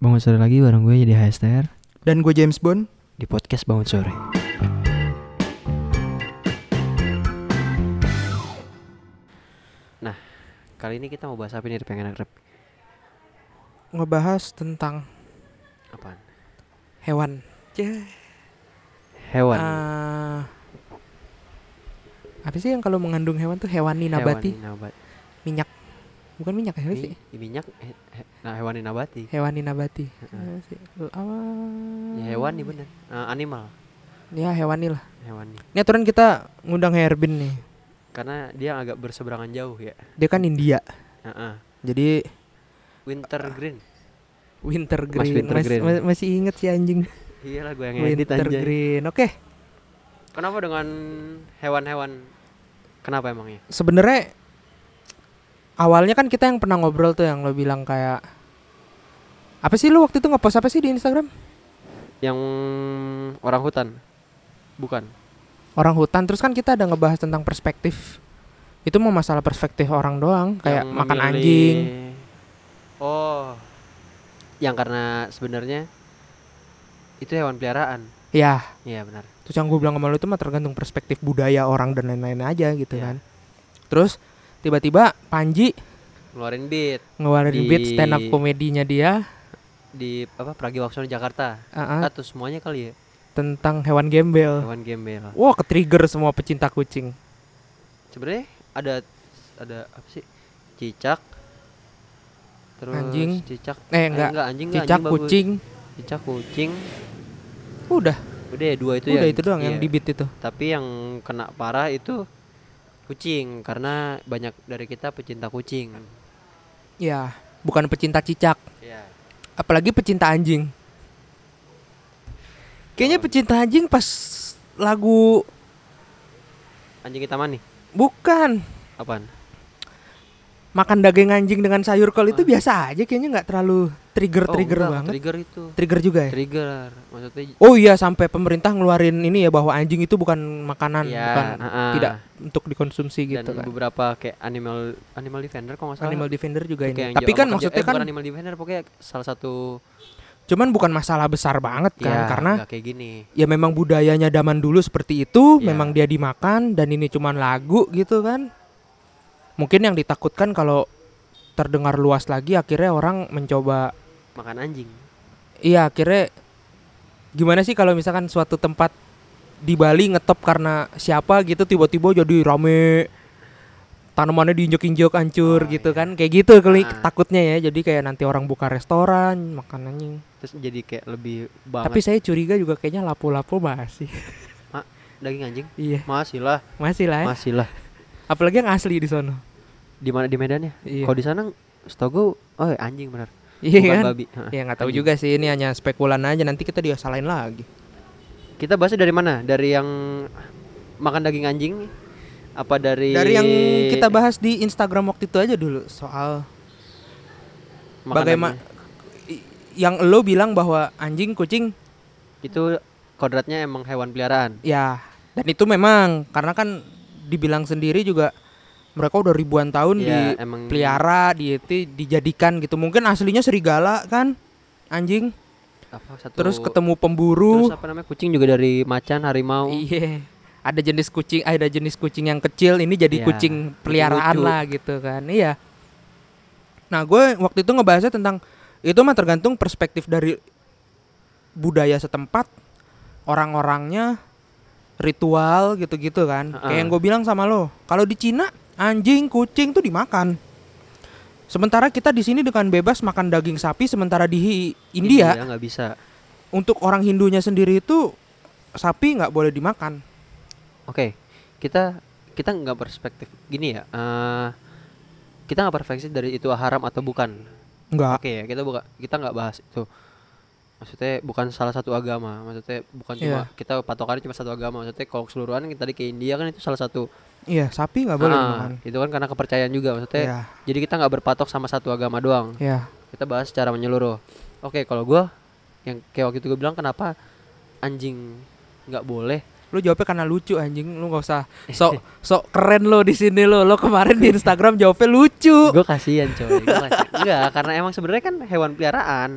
Bangun sore lagi bareng gue jadi HSTR Dan gue James Bond. di podcast Bangun Sore. Nah, kali ini kita mau bahas apa nih pengen rep? Ngebahas tentang Apaan? hewan. Cih. Hewan. Ah, apa sih yang kalau mengandung hewan tuh hewani nabati? Hewani nabat. Minyak. Bukan minyak ya sih? Mi- minyak he- he- nah hewani nabati. Hewani nabati. Heeh. Sih? Apa? Ya hewani bener. Eh, animal. Ya hewani lah. Hewani. Ini aturan kita ngundang Herbin nih. Karena dia agak berseberangan jauh ya. Dia kan India. Heeh. Jadi Winter green. Winter Mas Green. Mas- Green. ma- masih inget sih anjing. Iyalah gue yang edit Winter anjay. Green. Oke. Kenapa dengan hewan-hewan? Kenapa emangnya? Sebenarnya awalnya kan kita yang pernah ngobrol tuh yang lo bilang kayak apa sih lu waktu itu ngepost apa sih di Instagram? Yang orang hutan. Bukan. Orang hutan terus kan kita ada ngebahas tentang perspektif. Itu mau masalah perspektif orang doang kayak Yang makan memilih- anjing. Oh. Yang karena sebenarnya itu hewan peliharaan. Ya, Iya benar. terus yang gue bilang sama lu itu mah tergantung perspektif budaya orang dan lain-lain aja gitu Iya. kan. Terus tiba-tiba Panji Ngeluarin beat ngeluarin Di- beat stand up komedinya dia di apa Pragiwaksono Jakarta. uh-uh, Atau semuanya kali ya tentang hewan gembel. hewan gembel. Wah, ke-trigger semua pecinta kucing. Sebenarnya ada ada apa sih? Cicak. Terus Anjing. cicak. Eh enggak, anjing enggak, cicak, anjing bagus. kucing. Cicak, kucing. Udah, Udah ya, dua itu udah ya. itu doang yang iya. di beat itu. Tapi yang kena parah itu kucing karena banyak dari kita pecinta kucing. Ya, bukan pecinta cicak, Iya. apalagi pecinta anjing. Kayaknya Oh. pecinta anjing pas lagu Anjing kita nih? bukan Apaan? makan daging anjing dengan sayur kol itu Ah. biasa aja kayaknya nggak terlalu trigger Oh, trigger enggak, banget. Trigger itu. Trigger juga ya. Trigger. Maksudnya Oh iya sampai pemerintah ngeluarin ini ya bahwa anjing itu bukan makanan, Iya, bukan ah-ah. tidak untuk dikonsumsi dan gitu kan. beberapa kayak animal animal defender kalau nggak salah. Animal defender juga ini. Tapi kan maksudnya eh, kan bukan animal defender pokoknya salah satu cuman bukan masalah besar banget kan ya karena kayak gini. ya memang budayanya zaman dulu seperti itu, Iya. memang dia dimakan dan ini cuman lagu gitu kan. Mungkin yang ditakutkan kalau terdengar luas lagi akhirnya orang mencoba Makan anjing. iya akhirnya gimana sih kalau misalkan suatu tempat di Bali ngetop karena siapa gitu tiba-tiba jadi rame tanamannya diinjek-injek hancur Oh, gitu iya. kan kayak gitu kali Ah. takutnya ya jadi kayak nanti orang buka restoran makan anjing Terus jadi kayak lebih banget tapi saya curiga juga kayaknya lapo-lapo masih daging anjing. iya Masih lah, masih lah ya. masih lah. apalagi yang asli di sono Di mana di Medannya? iya Kalau di sana setahu gue, oh anjing benar. iya Bukan kan babi. Ya nggak tahu anjing. juga sih ini hanya spekulan aja nanti kita dia salahin lagi Kita bahasnya dari mana? Dari yang makan daging anjing? Apa dari dari yang kita bahas di Instagram waktu itu aja dulu soal bagaimana yang lo bilang bahwa anjing kucing itu kodratnya emang hewan peliharaan? ya dan itu memang karena kan dibilang sendiri juga mereka udah ribuan tahun Iya, emang dipelihara di itu dijadikan gitu. Mungkin aslinya serigala kan anjing. Apa satu terus ketemu pemburu. terus apa namanya kucing juga dari macan harimau. Iya ada jenis kucing ada jenis kucing yang kecil ini jadi Iya, kucing peliharaan lucu. lah gitu kan iya. Nah gue waktu itu ngebahasnya tentang itu mah tergantung perspektif dari budaya setempat orang-orangnya ritual gitu-gitu kan. Ha-ha. kayak yang gue bilang sama lo kalau di Cina anjing kucing tuh dimakan. Sementara kita di sini dengan bebas makan daging sapi sementara di India nggak bisa. untuk orang Hindunya sendiri itu sapi nggak boleh dimakan. Oke kita kita nggak perspektif gini ya eh kita nggak perspektif dari itu haram atau bukan? Nggak. Oke ya kita buka kita nggak bahas itu maksudnya bukan salah satu agama maksudnya bukan cuma Iya. kita patokannya cuma satu agama maksudnya kalau keseluruhan kita tadi ke India kan itu salah satu. Iya sapi nggak boleh Ah, itu kan karena kepercayaan juga maksudnya Iya, jadi kita nggak berpatok sama satu agama doang. Iya. kita bahas secara menyeluruh. Oke kalau gua yang kayak waktu itu gue bilang kenapa anjing nggak boleh? Lu jawabnya karena lucu anjing, lu nggak usah sok sok keren lo di sini lo. Lo kemarin di Instagram jawabnya lucu. gue kasihan coy. Gue kasihan. Enggak karena emang sebenarnya kan hewan peliharaan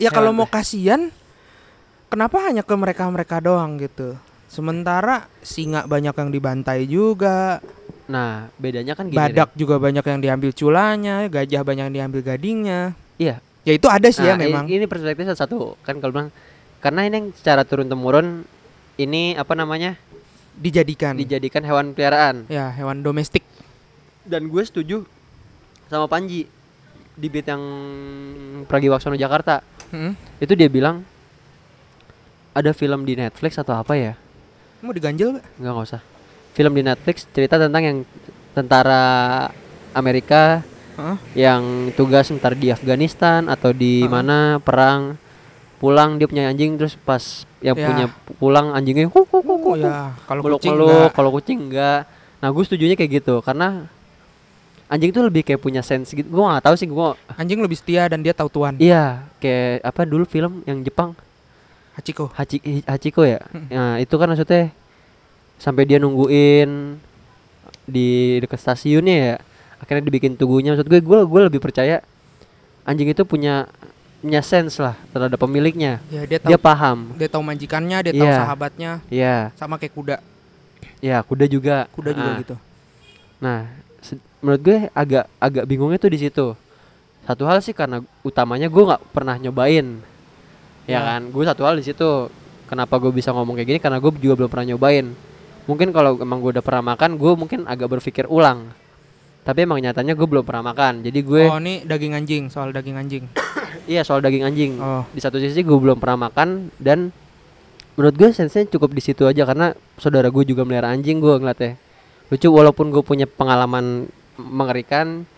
ya kalau Hewan mau kasihan kenapa hanya ke mereka-mereka doang gitu? Sementara singa banyak yang dibantai juga. Nah, bedanya kan gini. badak juga banyak yang diambil culanya gajah banyak yang diambil gadingnya. Iya. ya itu ada sih ya Nah, i- memang. Ini perspektif salah satu kan kalau bilang karena ini yang secara turun temurun ini apa namanya? Dijadikan. Dijadikan hewan peliharaan. Ya hewan domestik. Dan gue setuju sama Panji di beat yang Pragiwaksono Jakarta Hmm. itu dia bilang ada film di Netflix atau apa ya mau diganjel gak? nggak nggak usah film di Netflix cerita tentang yang tentara Amerika Hah? yang tugas ntar di Afghanistan atau di Heeh. mana perang pulang dia punya anjing terus pas yang Ya. punya pulang anjingnya hu, hu, hu, hu, Oh hu, ya, kalau kucing meluk kalau kucing enggak nah gue setujunya kayak gitu karena anjing tuh lebih kayak punya sense gitu gue nggak tahu sih gue Anjing lebih setia dan dia tahu tuan. iya kayak apa dulu film yang Jepang Hachiko. Hachi, Hi- Hachiko ya nah itu kan maksudnya sampai dia nungguin di dekat stasiunnya ya akhirnya dibikin tugunya maksud gue gue gue lebih percaya anjing itu punya punya sense lah terhadap pemiliknya Ya dia tahu dia dia, paham tahu majikannya, dia tahu Iya. sahabatnya, ya sama kayak kuda. ya kuda juga Kuda juga Ah. gitu. nah menurut gue agak agak bingungnya tuh di situ. Satu hal sih karena utamanya gue nggak pernah nyobain. Ya Ya. kan? Gue satu hal di situ. Kenapa gue bisa ngomong kayak gini? Karena gue juga belum pernah nyobain. Mungkin kalau emang gue udah pernah makan gue mungkin agak berpikir ulang. Tapi emang nyatanya gue belum pernah makan. Jadi gue Oh, ini daging anjing, soal daging anjing. iya soal daging anjing. Oh, di satu sisi gue belum pernah makan dan menurut gue sensenya cukup di situ aja karena saudara gue juga melihara anjing gue ngeliatnya. Lucu walaupun gue punya pengalaman mengerikan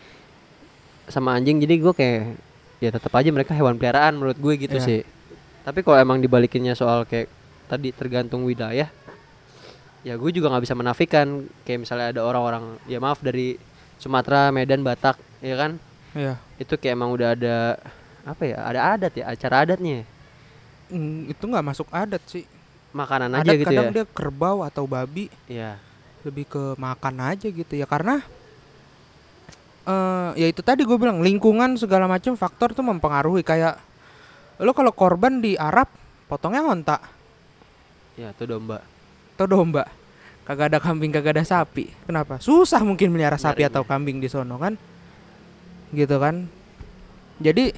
sama anjing. Jadi gue kayak ya tetap aja mereka hewan peliharaan menurut gue gitu Iya. sih. Tapi kalau emang dibalikinnya soal kayak tadi tergantung wilayah ya gue juga nggak bisa menafikan. Kayak misalnya ada orang-orang ya maaf dari Sumatera Medan Batak ya kan? Iya. itu kayak emang udah ada apa ya ada adat ya acara adatnya. Mm, itu nggak masuk adat sih. makanan aja Adat gitu kadang ya? dia kerbau atau babi. Iya. Lebih ke makan aja gitu ya. Karena eh ya itu tadi gue bilang lingkungan segala macam faktor tuh mempengaruhi. Kayak lo kalau korban di Arab potongnya onta. Ya itu domba. Atau domba. Kagak ada kambing kagak ada sapi. Kenapa? Susah mungkin melihara sapi Nyarinya. atau kambing di sono kan? Gitu kan? Jadi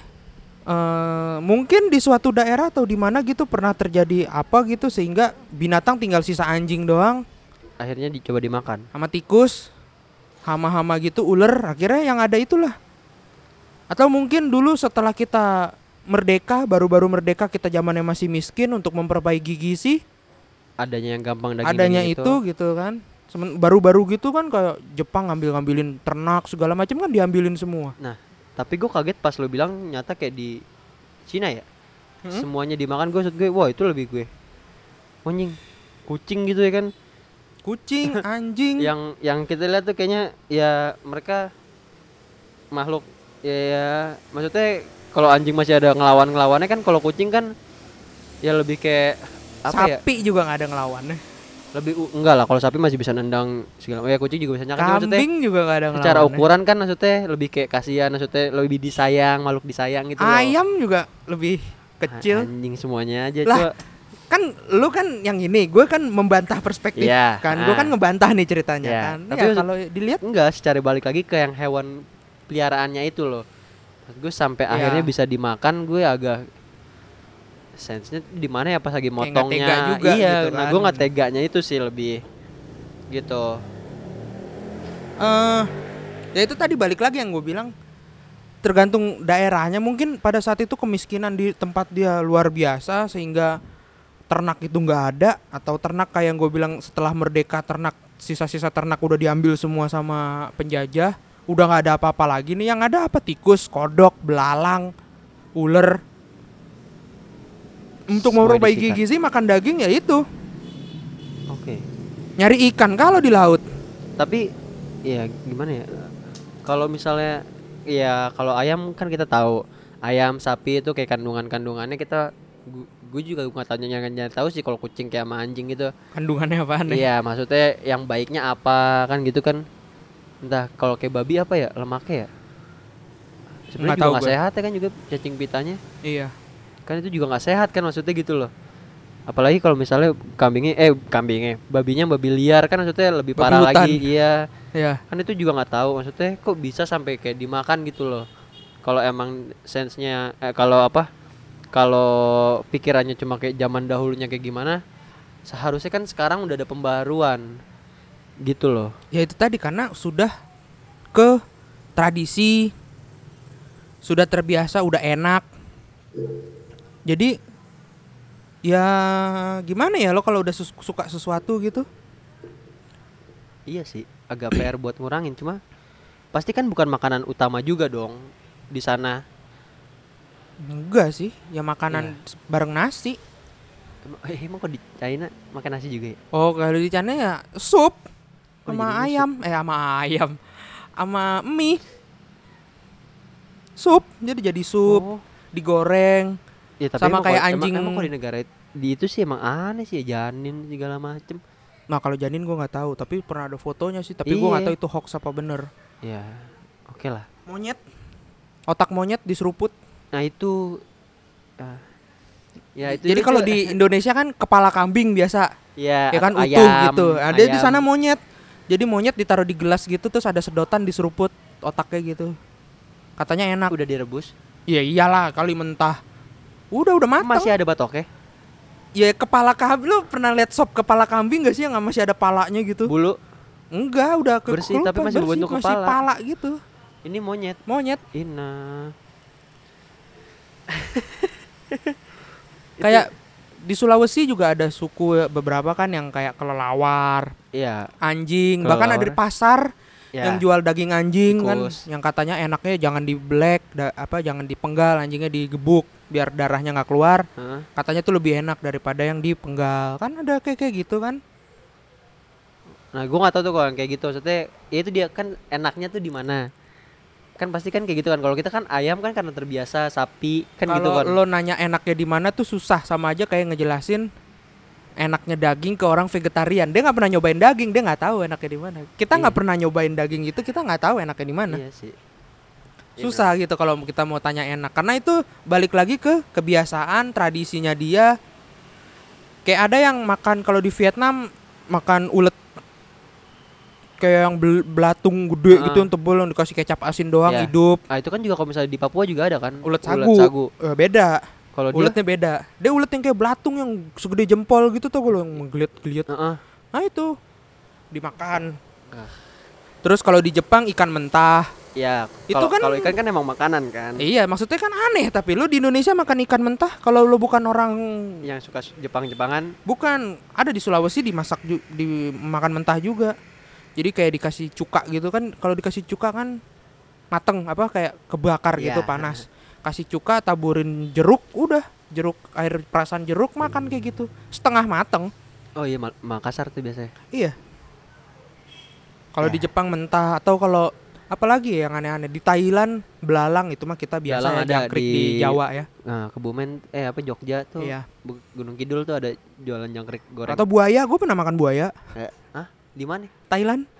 eh mungkin di suatu daerah atau di mana gitu pernah terjadi apa gitu sehingga binatang tinggal sisa anjing doang. Akhirnya dicoba dimakan. Sama tikus hama-hama gitu ular akhirnya yang ada itulah. Atau mungkin dulu setelah kita merdeka baru-baru merdeka kita zamannya masih miskin untuk memperbaiki gizi adanya yang gampang daging adanya itu gitu. kan. Semen- baru-baru gitu kan kayak Jepang ngambil-ngambilin ternak segala macam kan diambilin semua. Tapi gue kaget pas lo bilang nyata kayak di Cina ya. Hmm? semuanya dimakan gue gue wah itu lebih gue. Anjing kucing gitu ya kan kucing anjing. Yang yang kita lihat tuh kayaknya ya mereka makhluk ya, ya. Maksudnya kalau anjing masih ada ngelawan ngelawannya kan kalau kucing kan ya lebih kayak apa ya? Sapi juga nggak ada ngelawannya. Lebih enggak lah kalau sapi masih bisa nendang segala ya kucing juga bisa maksudnya kambing juga nggak ada secara ngelawannya. ukuran kan maksudnya lebih kayak kasihan maksudnya lebih disayang makhluk disayang gitu loh. ayam juga lebih A- kecil. anjing semuanya aja Lah, coba kan lu kan yang ini gue kan membantah perspektif Iya, kan. gue ah. kan ngebantah nih ceritanya Iya, kan. Tapi ya kalau dilihat enggak secara balik lagi ke yang hewan peliharaannya itu loh. Gue sampai Iya. akhirnya bisa dimakan gue agak sensenya di mana ya pas lagi motongnya. tega juga iya gitu nah kan. gue nggak teganya itu sih lebih gitu. Eh ya itu tadi balik lagi yang gue bilang. Tergantung daerahnya mungkin pada saat itu kemiskinan di tempat dia luar biasa sehingga ternak itu nggak ada atau ternak kayak yang gue bilang setelah merdeka ternak sisa-sisa ternak udah diambil semua sama penjajah udah nggak ada apa-apa lagi nih. Yang ada apa? Tikus kodok belalang ular. Untuk Semua memperbaiki disikat. gizi makan daging ya itu. Oke. Nyari ikan kalau di laut. Tapi ya gimana ya? Kalau misalnya ya kalau ayam kan kita tahu ayam sapi itu kayak kandungan kandungannya kita gue juga nggak tahu nyari tahu sih kalau kucing kayak sama anjing gitu kandungannya apaan ya Iya, maksudnya yang baiknya apa kan gitu kan? Entah kalau kayak babi apa ya lemaknya ya? Sebenarnya juga nggak sehat ya kan juga cacing pitanya. iya kan itu juga nggak sehat kan maksudnya gitu loh apalagi kalau misalnya kambingnya eh kambingnya babinya babi liar kan maksudnya lebih Babi parah hutan. lagi iya ya kan itu juga nggak tahu maksudnya kok bisa sampai kayak dimakan gitu loh kalau emang sensenya eh, kalau apa kalau pikirannya cuma kayak zaman dahulunya kayak gimana seharusnya kan sekarang udah ada pembaruan gitu loh. Ya itu tadi karena sudah ke tradisi sudah terbiasa udah enak. Jadi ya gimana ya lo kalau udah suka sesuatu gitu? Iya sih agak PR buat ngurangin cuma pasti kan bukan makanan utama juga dong di sana enggak sih ya makanan s- bareng nasi. Emang, eh, emang kok di China makan nasi juga ya? Oh kalau di sana ya sup Oh, sama ayam. eh sama ayam. Sama mie. Sup jadi jadi sup. Oh, digoreng. Ya, tapi sama emang kayak kalau- emang- anjing. emang, kok di negara di itu sih emang aneh sih ya janin segala macem. Nah kalau janin gua nggak tahu tapi pernah ada fotonya sih tapi gua nggak Iya. tahu itu hoax apa bener. Ya oke lah. Monyet. Otak monyet diseruput Nah itu ah, ya itu jadi kalau di Indonesia kan kepala kambing biasa. Ya, ya kan? atau utuh ayam, gitu. Ada di ayam. sana monyet. Jadi monyet ditaruh di gelas gitu terus ada sedotan diseruput otaknya gitu. Katanya enak. Udah direbus? Ya iyalah kali mentah. Udah udah matang masih ada batoknya? Ya kepala kambing lu pernah lihat sop kepala kambing gak sih yang masih ada palanya gitu? Bulu? Enggak udah ke Bersih, tapi masih berbentuk masih kepala. pala gitu. Ini monyet. Monyet. Ina kayak di Sulawesi juga ada suku beberapa kan yang kayak kelelawar ya anjing bahkan ada di Kelelawar. pasar ya yang jual daging anjing kan Tikus. yang katanya enaknya jangan di black da- apa jangan dipenggal anjingnya digebuk biar darahnya nggak keluar. Heeh. katanya tuh lebih enak daripada yang dipenggal. Kan ada kayak kayak gitu kan? Nah gue nggak tahu tuh kalau yang kayak gitu. Maksudnya ya itu dia kan enaknya tuh di mana kan pasti kan kayak gitu kan. Kalau kita kan ayam kan karena terbiasa sapi kan gitu kalau kan. lo nanya enaknya di mana tuh susah sama aja kayak ngejelasin enaknya daging ke orang vegetarian. Dia nggak pernah nyobain daging dia nggak tahu enaknya di mana. Kita nggak Iya. pernah nyobain daging itu kita nggak tahu enaknya di mana. Iya sih. Iya, susah gitu kalau kita mau tanya enak. Karena itu balik lagi ke kebiasaan tradisinya dia. Kayak ada yang makan kalau di Vietnam makan ulet kayak yang bel- belatung gede gitu Ah. yang tebel yang dikasih kecap asin doang Ya. hidup. Ah itu kan juga kalau misalnya di Papua juga ada kan? Ulet sagu, Eh, beda. Kalau dia uletnya beda. Dia ulet yang kayak belatung yang segede jempol gitu tuh kalau yang menggeliat-geliat. Heeh. nah itu. Dimakan. Ah. terus kalau di Jepang ikan mentah. Ya Itu kan- kalau ikan kan emang makanan kan? Iya maksudnya kan aneh tapi lu di Indonesia makan ikan mentah kalau lu bukan orang yang suka Jepang-Jepangan? Bukan, ada di Sulawesi dimasak ju- dimakan mentah juga. Jadi kayak dikasih cuka gitu kan. Kalau dikasih cuka kan mateng apa kayak kebakar gitu Iya. panas. Kasih cuka taburin jeruk, udah jeruk air perasan jeruk makan kayak gitu. Setengah mateng. oh iya Makassar tuh biasanya Iya. Kalau Ya. di Jepang mentah atau kalau apalagi ya yang aneh-aneh di Thailand belalang itu mah kita biasa Belalang ya, ada jangkrik di, di- Jawa ya. nah Kebumen eh apa Jogja tuh Iya. Gunung Kidul tuh ada jualan jangkrik goreng Atau buaya, gue pernah makan buaya Eh, di mana? Thailand.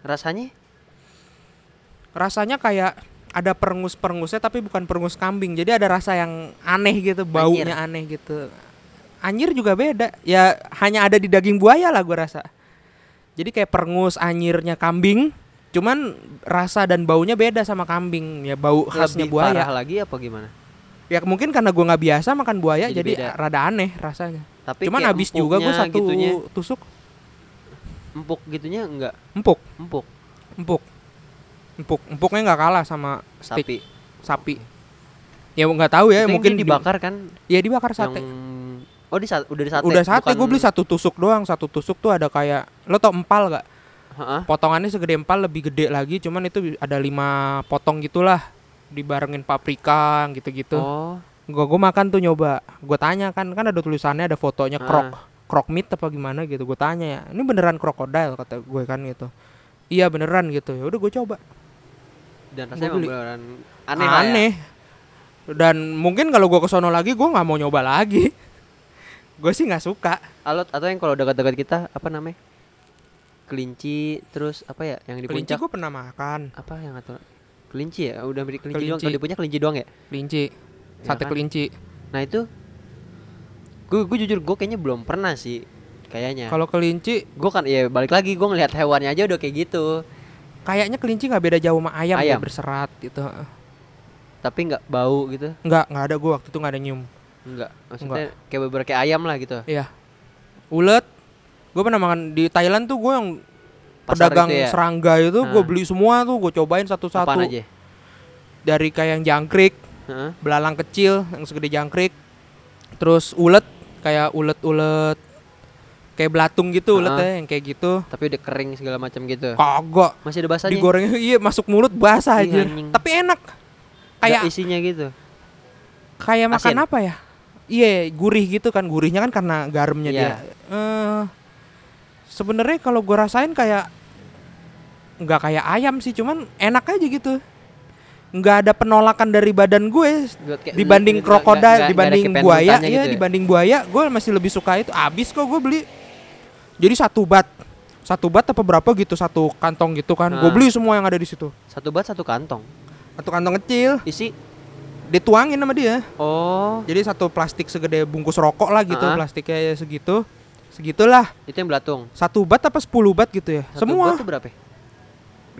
rasanya? Rasanya kayak ada perengus-perengusnya tapi bukan perengus kambing. Jadi ada rasa yang aneh gitu baunya aneh gitu. Anyir juga beda. Ya hanya ada di daging buaya lah gue rasa. Jadi kayak perengus anyirnya kambing cuman rasa dan baunya beda sama kambing. Ya bau khasnya lebih buaya. parah lagi apa gimana? Ya mungkin karena gue nggak biasa makan buaya Jadi jadi, beda. rada aneh rasanya. Tapi cuman habis juga gue satu gitunya, tusuk empuk gitunya enggak empuk. Empuk. Empuk. Empuk. Empuknya nggak kalah sama steak. Sapi. Sapi. Ya nggak tahu ya Itu mungkin di- dibakar kan? Ya dibakar sate. Yang oh di sa- udah di sate? Udah sate gue bukan- beli satu tusuk doang. Satu tusuk tuh ada kayak lo tau empal gak Heeh. potongannya segede empal lebih gede lagi. Cuman itu ada lima potong gitulah. Dibarengin paprika gitu-gitu. Oh. Gue gue makan tuh nyoba. Gue tanya kan kan ada tulisannya ada fotonya krok krok meat apa gimana gitu gue tanya ya ini beneran krokodil? kata gue kan gitu. Iya beneran gitu. Ya udah gue coba. Dan rasanya beli. beneran aneh ya. aneh. Dan mungkin kalau gue kesono lagi gue nggak mau nyoba lagi. Gue sih nggak suka. Alot atau yang kalau dekat-dekat kita apa namanya? Kelinci terus apa ya yang di kelinci gue pernah makan. Apa yang atau kelinci ya? Udah beri kelinci, doang Kelinci. kalau di puncak kelinci doang ya? Kelinci. Ya sate kan? kelinci. Nah itu gue gue jujur gue kayaknya belum pernah sih kayaknya. Kalau kelinci gue kan ya balik lagi gue ngelihat hewannya aja udah kayak gitu. kayaknya kelinci nggak beda jauh sama ayam, Ayam. berserat gitu. Tapi nggak bau gitu. Nggak, nggak ada gue waktu itu nggak ada nyium. Enggak. Maksudnya kayak beberapa kayak ayam lah gitu. Iya. Ulet. Gue pernah makan di Thailand tuh gue yang Pasar pedagang itu ya. serangga itu gue beli semua tuh gue cobain satu-satu. Aja? Dari kayak yang jangkrik, Heeh. belalang kecil yang segede jangkrik. Terus ulet kayak ulet-ulet kayak belatung gitu Ah. uletnya yang kayak gitu. Tapi udah kering segala macam gitu. Kagak. Masih ada basahnya. Digoreng iya masuk mulut basah aja. Tapi enak. Kayak isinya gitu. kayak makan Asin. apa ya? Iya, gurih gitu kan. Gurihnya kan karena garamnya Iya. dia. Eh sebenarnya kalau gue rasain kayak nggak kayak ayam sih, cuman enak aja gitu. Nggak ada penolakan dari badan gue kayak- dibanding krokodil, dibanding buaya, ya gitu ya? dibanding buaya, gue masih lebih suka itu. Abis kok gue beli. Jadi satu bat, satu bat apa berapa gitu, satu kantong gitu kan. Gue Ah. beli semua yang ada di situ. Satu bat satu kantong. Satu kantong kecil, Isi. dituangin sama dia. Oh, Jadi satu plastik segede bungkus rokok lah gitu, Ah. plastiknya segitu. Segitulah. itu yang belatung. Satu bat apa 10 bat gitu ya? Satu Semua. bat tuh berapa? ya?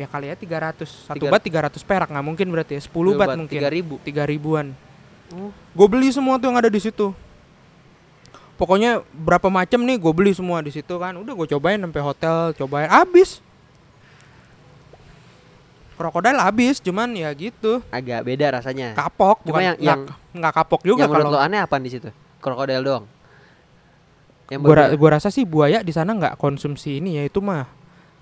Ya kali ya 300. Satu Tiga- bat 300 perak nggak mungkin berarti ya. 10 Dua bat, mungkin. Tiga ribu. 3 ribuan. Oh. Gue beli semua tuh yang ada di situ. Pokoknya berapa macam nih gue beli semua di situ kan. Udah gue cobain sampai hotel, cobain habis. Krokodil habis, cuman ya gitu. Agak beda rasanya. Kapok, Cuma bukan yang- nggak- yang- nggak kapok juga yang kalau lo aneh apa di situ? Krokodil doang. Yang gua, ra- berbeda. gua rasa sih buaya di sana nggak konsumsi ini ya itu mah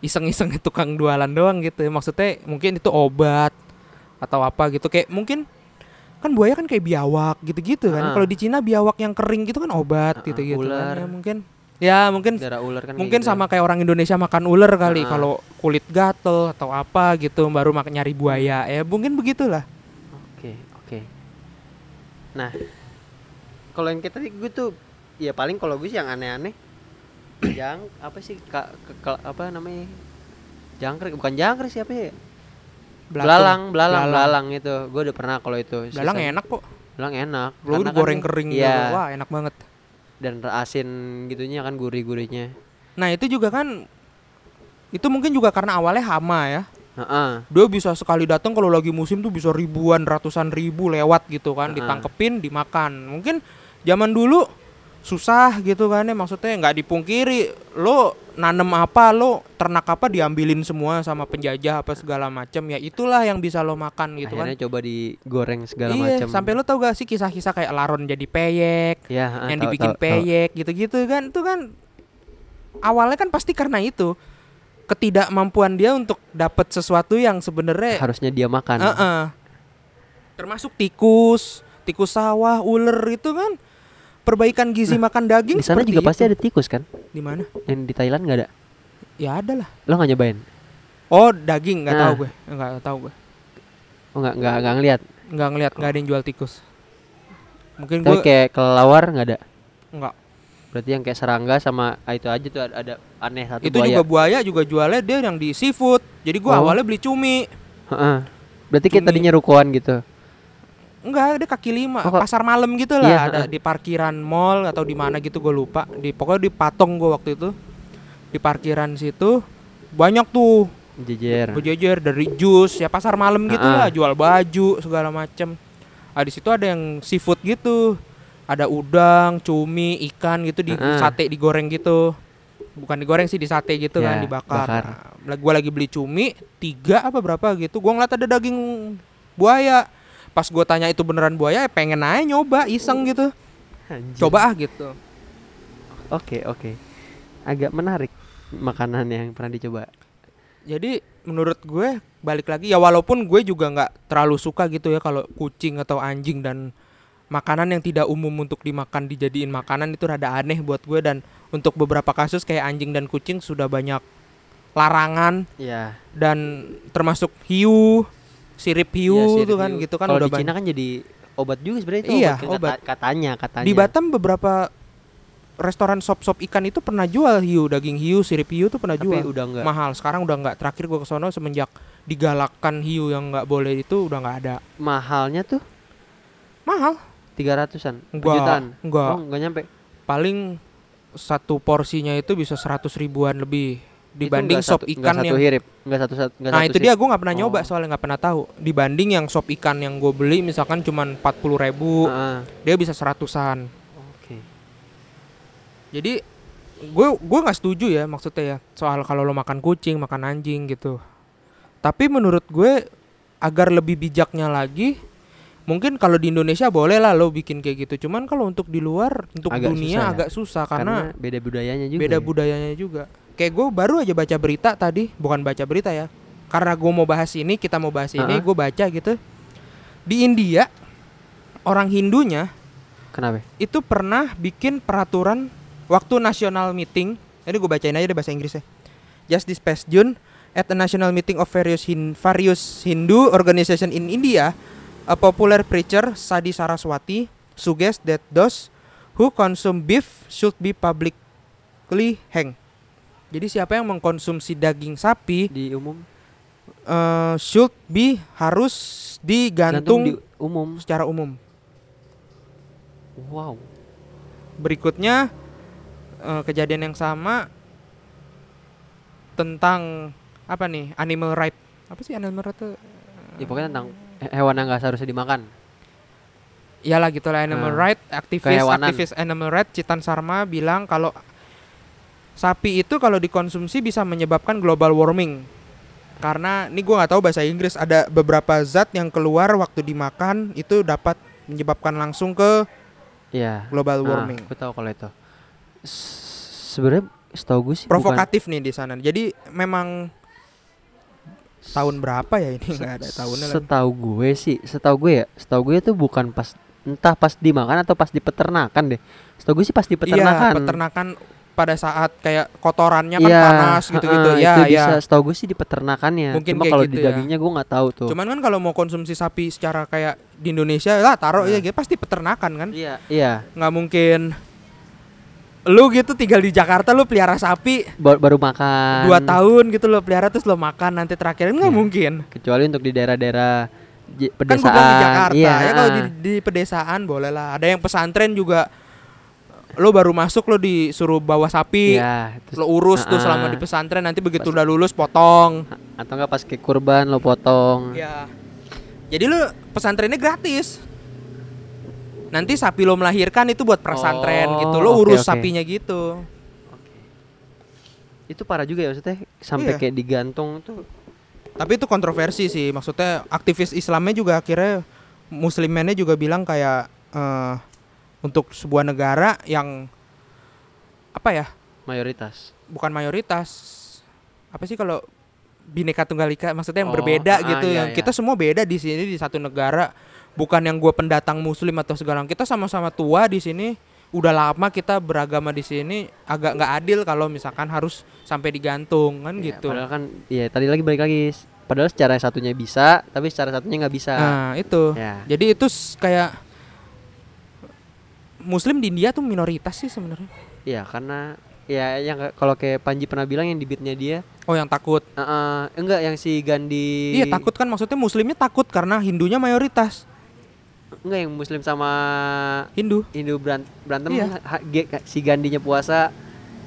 iseng-iseng tukang jualan doang gitu maksudnya mungkin itu obat atau apa gitu kayak mungkin kan buaya kan kayak biawak gitu-gitu kan Ah. kalau di Cina biawak yang kering gitu kan obat Ah, gitu-gitu ular. kan ya mungkin ya mungkin darah ular kan kayak mungkin gitu. sama kayak orang Indonesia makan ular kali Ah. kalau kulit gatel atau apa gitu baru makan nyari buaya ya mungkin begitulah Oke, oke. Nah, kalau yang kayak tadi gue tuh ya paling kalau gue sih yang aneh-aneh jang apa sih? Kak apa namanya? Jangkrik bukan jangkrik siapa ya? Belalang belalang belalang. itu. Gue udah pernah kalau itu. Belalang enak kok. Belalang enak. Lu Karena kan goreng kering gitu iya wah enak banget. Dan asin gitunya kan gurih-gurihnya. Nah itu juga kan itu mungkin juga karena awalnya hama ya. Heeh. Dia bisa sekali datang kalau lagi musim tuh bisa ribuan, ratusan ribu lewat gitu kan, Heeh. ditangkepin, dimakan. Mungkin zaman dulu susah gitu kan ya maksudnya nggak dipungkiri lo nanem apa lo ternak apa diambilin semua sama penjajah apa segala macam ya itulah yang bisa lo makan gitu akhirnya kan coba digoreng segala iya macam sampai lo tau gak sih kisah-kisah kayak laron jadi peyek ya yang tahu, dibikin tahu. peyek gitu-gitu kan itu kan awalnya kan pasti karena itu ketidakmampuan dia untuk dapat sesuatu yang sebenarnya harusnya dia makan Heeh. termasuk tikus tikus sawah ular itu kan perbaikan gizi makan daging di sana juga pasti itu. ada tikus kan? Di mana? Yang di Thailand nggak ada? Ya ada lah. Lo nggak nyobain? Oh daging nggak Nah. tahu gue. Nggak tahu gue. Oh nggak nggak nggak ngeliat? Nggak ngeliat nggak ada yang jual tikus. Mungkin tapi gue kayak kelelawar nggak ada? Nggak. Berarti yang kayak serangga sama itu aja tuh ada, ada aneh satu itu buaya. juga buaya juga jualnya dia yang di seafood. Jadi gue Oh. awalnya beli cumi. Heeh. berarti kayak Cumi. tadinya rukoan gitu Enggak, ada kaki lima, Oh, pasar malam gitu lah, Iya, ada di parkiran mall atau di mana gitu gue lupa. Di pokoknya di Patong gue waktu itu. Di parkiran situ banyak tuh jejer berjejer dari jus, ya pasar malam gitu Ah, ah. lah, jual baju segala macem. Ah di situ ada yang seafood gitu. Ada udang, cumi, ikan gitu di Ah, ah. sate digoreng gitu. Bukan digoreng sih di sate gitu Ya, kan, dibakar. bakar. Nah, gue lagi beli cumi tiga apa berapa gitu. Gue ngeliat ada daging buaya. Pas gue tanya itu beneran buaya, ya pengen aja nyoba, iseng gitu. Anjing. Coba ah gitu. oke oke agak menarik makanan yang pernah dicoba Jadi menurut gue balik lagi ya walaupun gue juga nggak terlalu suka gitu ya kalau kucing atau anjing dan makanan yang tidak umum untuk dimakan dijadiin makanan itu rada aneh buat gue dan untuk beberapa kasus kayak anjing dan kucing sudah banyak larangan ya dan termasuk hiu, sirip hiu tuh sirip kan hiu. gitu kan kalau udah di Cina kan jadi obat juga sebenarnya itu Iya, obat, obat. kata- katanya katanya Di Batam beberapa restoran sop-sop ikan itu pernah jual hiu, daging hiu, sirip hiu tuh pernah tapi jual. udah enggak Mahal. Sekarang udah nggak. Terakhir gua ke sono semenjak digalakkan hiu yang nggak boleh itu udah nggak ada. mahalnya tuh Mahal. tiga ratusan jutaan enggak. oh nyampe paling satu porsinya itu bisa seratus ribuan lebih dibanding sop satu- ikan satu yang hirip nggak satu satu nah satu itu sip. dia gue nggak pernah nyoba Oh. soalnya nggak pernah tahu dibanding yang sop ikan yang gue beli misalkan cuman empat puluh ribu Ah, dia bisa seratusan oke jadi gue gue nggak setuju ya maksudnya ya soal kalau lo makan kucing makan anjing gitu tapi menurut gue agar lebih bijaknya lagi mungkin kalau di Indonesia boleh lah lo bikin kayak gitu cuman kalau untuk di luar untuk Agak dunia susah ya? agak susah karena, karena, beda budayanya juga beda ya. budayanya juga kayak gue baru aja baca berita tadi bukan baca berita ya karena gue mau bahas ini kita mau bahas ini Ha-ha. gue baca gitu di India orang Hindunya kenapa itu pernah bikin peraturan waktu national meeting. Ini gue bacain aja deh bahasa Inggrisnya. Just this past June, at a national meeting of various, hin various Hindu organization in India, a popular preacher, Sadi Saraswati, suggests that those who consume beef should be publicly hanged. Jadi siapa yang mengkonsumsi daging sapi di umum. eh, should be harus digantung di umum. secara umum. wow. Berikutnya eh, kejadian yang sama tentang apa nih animal right. Apa sih animal right tuh? Ya pokoknya tentang he- hewan yang nggak seharusnya dimakan. Iyalah gitu lah animal Nah, right. Aktivis kehewanan. aktivis animal right Citan Sarma bilang kalau sapi itu kalau dikonsumsi bisa menyebabkan global warming. Karena ini gua nggak tahu bahasa Inggris ada beberapa zat yang keluar waktu dimakan itu dapat menyebabkan langsung ke Iya. global Nah, warming. aku tahu kalau itu. Sebenarnya setahu gue sih bukan- provokatif nih di sana. Jadi memang tahun berapa ya ini? Nggak ada tahunnya lagi. Setahu gue sih, setahu gue ya, setahu gue itu bukan pas entah pas dimakan atau pas di peternakan deh. Setahu gue sih pas di peternakan. Iya, peternakan pada saat kayak kotorannya kan Iya, panas gitu-gitu. heeh, ya, itu ya. bisa setahu gue sih di peternakannya. Mungkin Cuma kalau gitu di ya. dagingnya gue nggak tahu tuh. Cuman kan kalau mau konsumsi sapi secara kayak di Indonesia lah taruh Nah. ya gitu pasti peternakan kan. Iya, iya. nggak mungkin lu gitu tinggal di Jakarta lu pelihara sapi Ba- baru makan. dua tahun gitu lo pelihara terus lo makan nanti terakhir nggak Iya. mungkin Kecuali untuk di daerah-daerah kan gue pedesaan. bilang di Jakarta iya, ya kalau di, di pedesaan boleh lah ada yang pesantren juga lo baru masuk lo disuruh bawa sapi Iya, terus- lo urus tuh Ah, selama di pesantren nanti begitu udah lulus potong atau enggak pas ke kurban lo potong. ya jadi lo pesantrennya gratis nanti sapi lo melahirkan itu buat pesantren Oh, gitu lo oke, urus oke. sapinya gitu Itu parah juga ya maksudnya sampai Iya. kayak digantung tuh. Tapi itu kontroversi sih, maksudnya aktivis Islamnya juga akhirnya muslimennya juga bilang kayak eh, untuk sebuah negara yang apa ya, mayoritas. bukan mayoritas, apa sih kalau bineka tunggal ika, maksudnya yang Oh, berbeda ah, gitu, iya, yang iya. kita semua beda di sini di satu negara, bukan yang gua pendatang muslim atau segala, kita sama-sama tua di sini, udah lama kita beragama di sini, agak nggak adil kalau misalkan harus sampai digantung kan Ya, gitu. Padahal kan ya tadi lagi balik lagi. Padahal secara satunya bisa, tapi secara satunya nggak bisa. Nah itu. Ya. Jadi itu kayak Muslim di India tuh minoritas sih sebenarnya. Iya, karena ya yang kalau kayak Panji pernah bilang yang di beatnya dia, Oh yang takut. eh, eh, enggak yang si Gandhi. Iya takut kan maksudnya Muslimnya takut karena Hindunya mayoritas Enggak yang Muslim sama Hindu. Hindu beran- berantem Iya. ha- ge- si Gandinya puasa.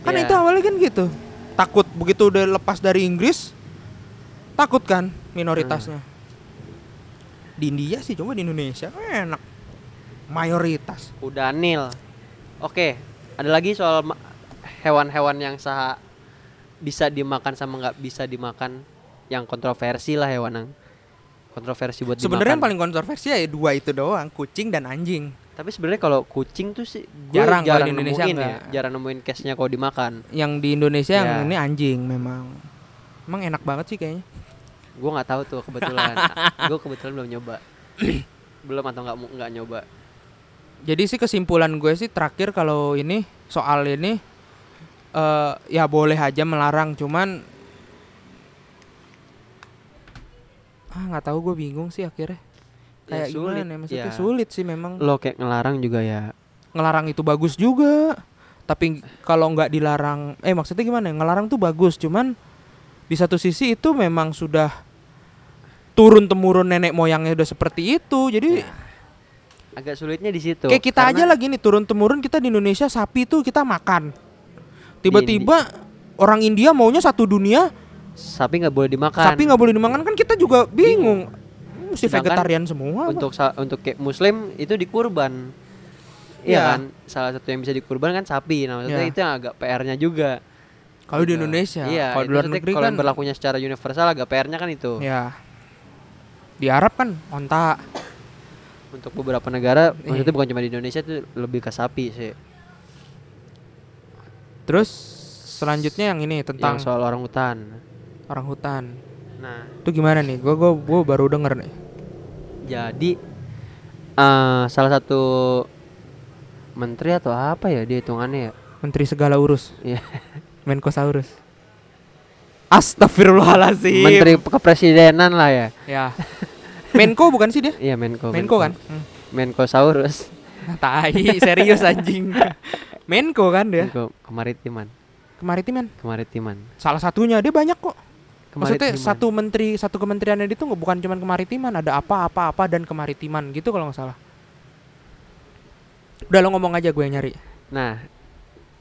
Kan Ya, itu awalnya kan gitu. Takut begitu udah lepas dari Inggris, takut kan minoritasnya. Di India sih coba di Indonesia enak. Mayoritas. udah nil. Oke, ada lagi soal hewan-hewan yang sah bisa dimakan sama nggak bisa dimakan yang kontroversi lah hewan yang kontroversi buat Sebenarnya yang paling kontroversi ya dua itu doang, kucing dan anjing. Tapi sebenarnya kalau kucing tuh sih Jarang jarang, di Indonesia nemuin ya, jarang nemuin case-nya kalau dimakan. Yang di Indonesia yang Ya. ini anjing memang. Emang enak banget sih kayaknya. Gua nggak tahu tuh kebetulan. gua kebetulan belum nyoba. belum atau nggak nggak nyoba. Jadi sih kesimpulan gue sih terakhir kalau ini soal ini eh ya boleh aja melarang cuman ah nggak tahu gue bingung sih akhirnya. Ya, kayak sulit, gimana ya? Maksudnya ya. sulit sih memang. Lo kayak ngelarang juga ya. ngelarang itu bagus juga. Tapi kalau nggak dilarang eh maksudnya gimana ya? Ngelarang tuh bagus cuman di satu sisi itu memang sudah turun temurun nenek moyangnya udah seperti itu. Jadi Ya. Agak sulitnya di situ. Kayak kita aja lagi nih turun temurun kita di Indonesia sapi tuh kita makan. Tiba-tiba orang India maunya satu dunia, sapi nggak boleh dimakan. sapi nggak boleh dimakan kan kita juga bingung. Mesti Sedangkan vegetarian semua. apa? untuk sa- untuk kayak muslim itu dikurban. Iya Iya. kan? Salah satu yang bisa dikurban kan sapi. Nah, maksudnya Iya. itu yang agak PR-nya juga. Kalau di Gitu. Indonesia, Iya, kalau di luar negeri kalau kan berlakunya secara universal agak PR-nya kan itu. ya. Di Arab kan onta. Untuk beberapa negara, Iya. maksudnya bukan cuma di Indonesia itu lebih ke sapi sih. Terus selanjutnya yang ini tentang Yang soal orang hutan. orang hutan. Nah, Itu gimana nih? Gue gua, gua baru denger nih. jadi eh salah satu menteri atau apa ya dia hitungannya ya? Menteri segala urus. Iya. Menkosaurus. Astagfirullahalazim. Menteri kepresidenan lah ya. Ya. Menko bukan sih dia? Iya, Menko. Menko kan? Hmm. Menkosaurus. Tai, serius anjing. Menko kan dia. Menko kemaritiman. Kemaritiman. Kemaritiman. Salah satunya dia banyak kok. Maksudnya satu menteri, satu kementeriannya itu nggak- bukan cuma kemaritiman, ada apa apa apa dan kemaritiman gitu kalau nggak salah. Udah lo ngomong aja gue yang nyari. Nah,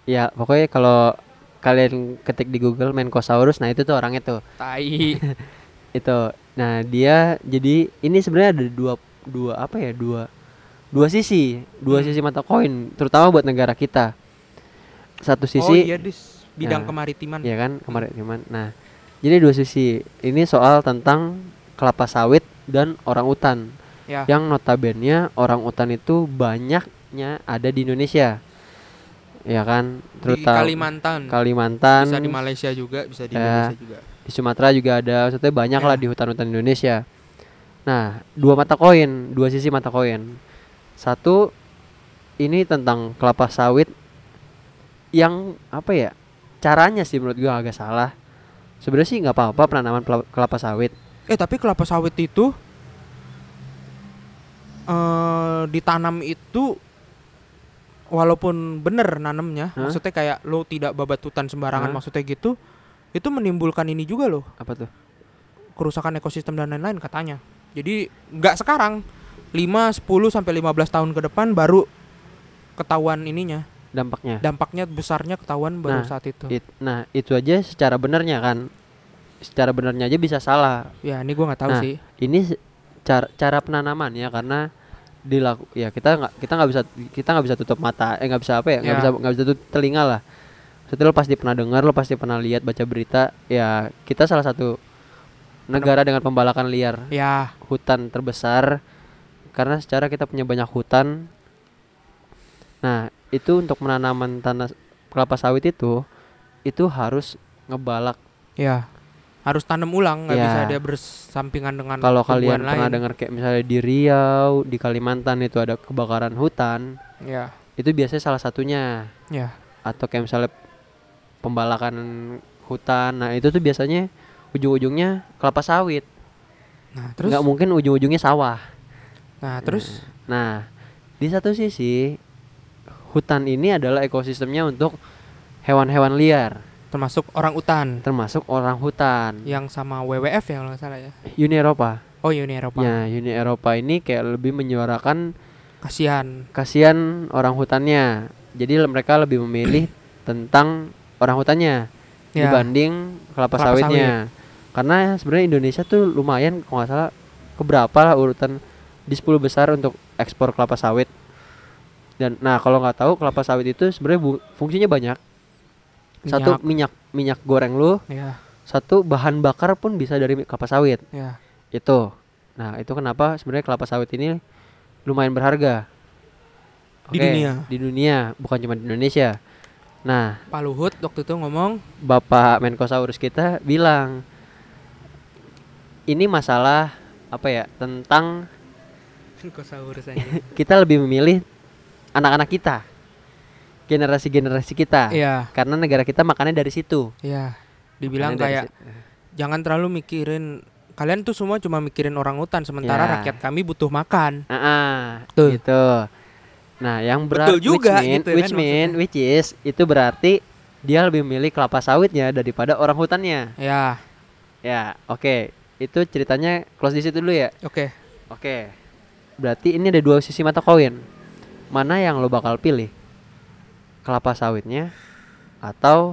ya pokoknya kalau kalian ketik di Google Menkosaurus, nah itu tuh orangnya tuh. Tai. Itu. Nah, dia jadi ini sebenarnya ada dua dua apa ya? Dua dua sisi, dua Hmm. sisi mata koin, terutama buat negara kita. Satu oh sisi iya dis bidang Ya. kemaritiman. ya kan kemaritiman. Nah, jadi dua sisi. Ini soal tentang kelapa sawit dan orang utan. Ya. Yang notabene orang utan itu banyaknya ada di Indonesia. Ya kan? Di Terutama Kalimantan. Kalimantan, bisa di Malaysia juga, bisa di Ya. Indonesia juga. Di Sumatera juga ada. Maksudnya banyak Ya. lah di hutan-hutan Indonesia. Nah, dua mata koin, dua sisi mata koin. Satu ini tentang kelapa sawit yang apa ya? Caranya sih menurut gua agak salah. Sebenarnya sih nggak apa-apa penanaman kelapa sawit. Eh tapi kelapa sawit itu eh ditanam itu walaupun bener nanamnya, Hah? maksudnya kayak lo tidak babat hutan sembarangan Hah? maksudnya gitu, itu menimbulkan ini juga loh, Apa tuh? kerusakan ekosistem dan lain-lain katanya. Jadi nggak sekarang 5, 10 sampai 15 tahun ke depan baru ketahuan ininya. Dampaknya. Dampaknya besarnya ketahuan baru Nah, saat itu. It- nah, itu aja secara benernya kan. Secara benernya aja bisa salah. ya, ini gua nggak tahu Nah, sih. ini cara cara penanaman ya karena dilaku ya kita nggak kita nggak bisa kita nggak bisa tutup mata eh nggak bisa apa ya nggak Ya. bisa nggak bisa tutup telinga lah Maksudnya lo pasti pernah dengar lo pasti pernah lihat baca berita ya kita salah satu negara dengan pembalakan liar Ya, hutan terbesar karena secara kita punya banyak hutan nah itu untuk menanaman tanah kelapa sawit itu itu harus ngebalak ya. Harus tanam ulang, nggak Ya. bisa dia bersampingan dengan Kalau kalian pernah dengar kayak misalnya di Riau, di Kalimantan itu ada kebakaran hutan, Ya, itu biasanya salah satunya. ya. Atau kayak misalnya pembalakan hutan. Nah, itu tuh biasanya ujung-ujungnya kelapa sawit. Nah, terus Nggak mungkin ujung-ujungnya sawah. nah, terus Nah, di satu sisi hutan ini adalah ekosistemnya untuk hewan-hewan liar, termasuk orang utan termasuk orang hutan. yang sama WWF ya kalau nggak salah ya. Uni Eropa. Oh, Uni Eropa. Ya, Uni Eropa ini kayak lebih menyuarakan Kasihan. kasihan orang hutannya. Jadi mereka lebih memilih tentang orang hutannya Ya. dibanding kelapa, Kelapa sawitnya. Karena sebenarnya Indonesia tuh lumayan kalau nggak salah keberapa lah urutan di 10 besar untuk ekspor kelapa sawit. Dan nah kalau nggak tahu kelapa sawit itu sebenarnya fungsinya banyak. Satu minyak minyak goreng lu, Ya, satu bahan bakar pun bisa dari kelapa sawit. ya. Itu. Nah, itu kenapa sebenarnya kelapa sawit ini lumayan berharga. Di Oke, dunia. Di dunia, bukan cuma di Indonesia. Nah, Pak Luhut waktu itu ngomong, Bapak Menkosaurus kita bilang ini masalah apa ya? Tentang Menkosaurus aja. kita lebih memilih anak-anak kita. Generasi-generasi kita. Iya, Karena negara kita makannya dari situ. iya. Dibilang kayak si- jangan terlalu mikirin kalian tuh semua cuma mikirin orang hutan sementara Ya. rakyat kami butuh makan. Ah, ah, Tuh. gitu. Nah, yang berat Betul juga which mean, gitu kan which mean, which is itu berarti dia lebih memilih kelapa sawitnya daripada orang hutannya. Ya, Ya, oke. Itu ceritanya close di situ dulu ya. oke. Oke. berarti ini ada dua sisi mata koin mana yang lo bakal pilih kelapa sawitnya atau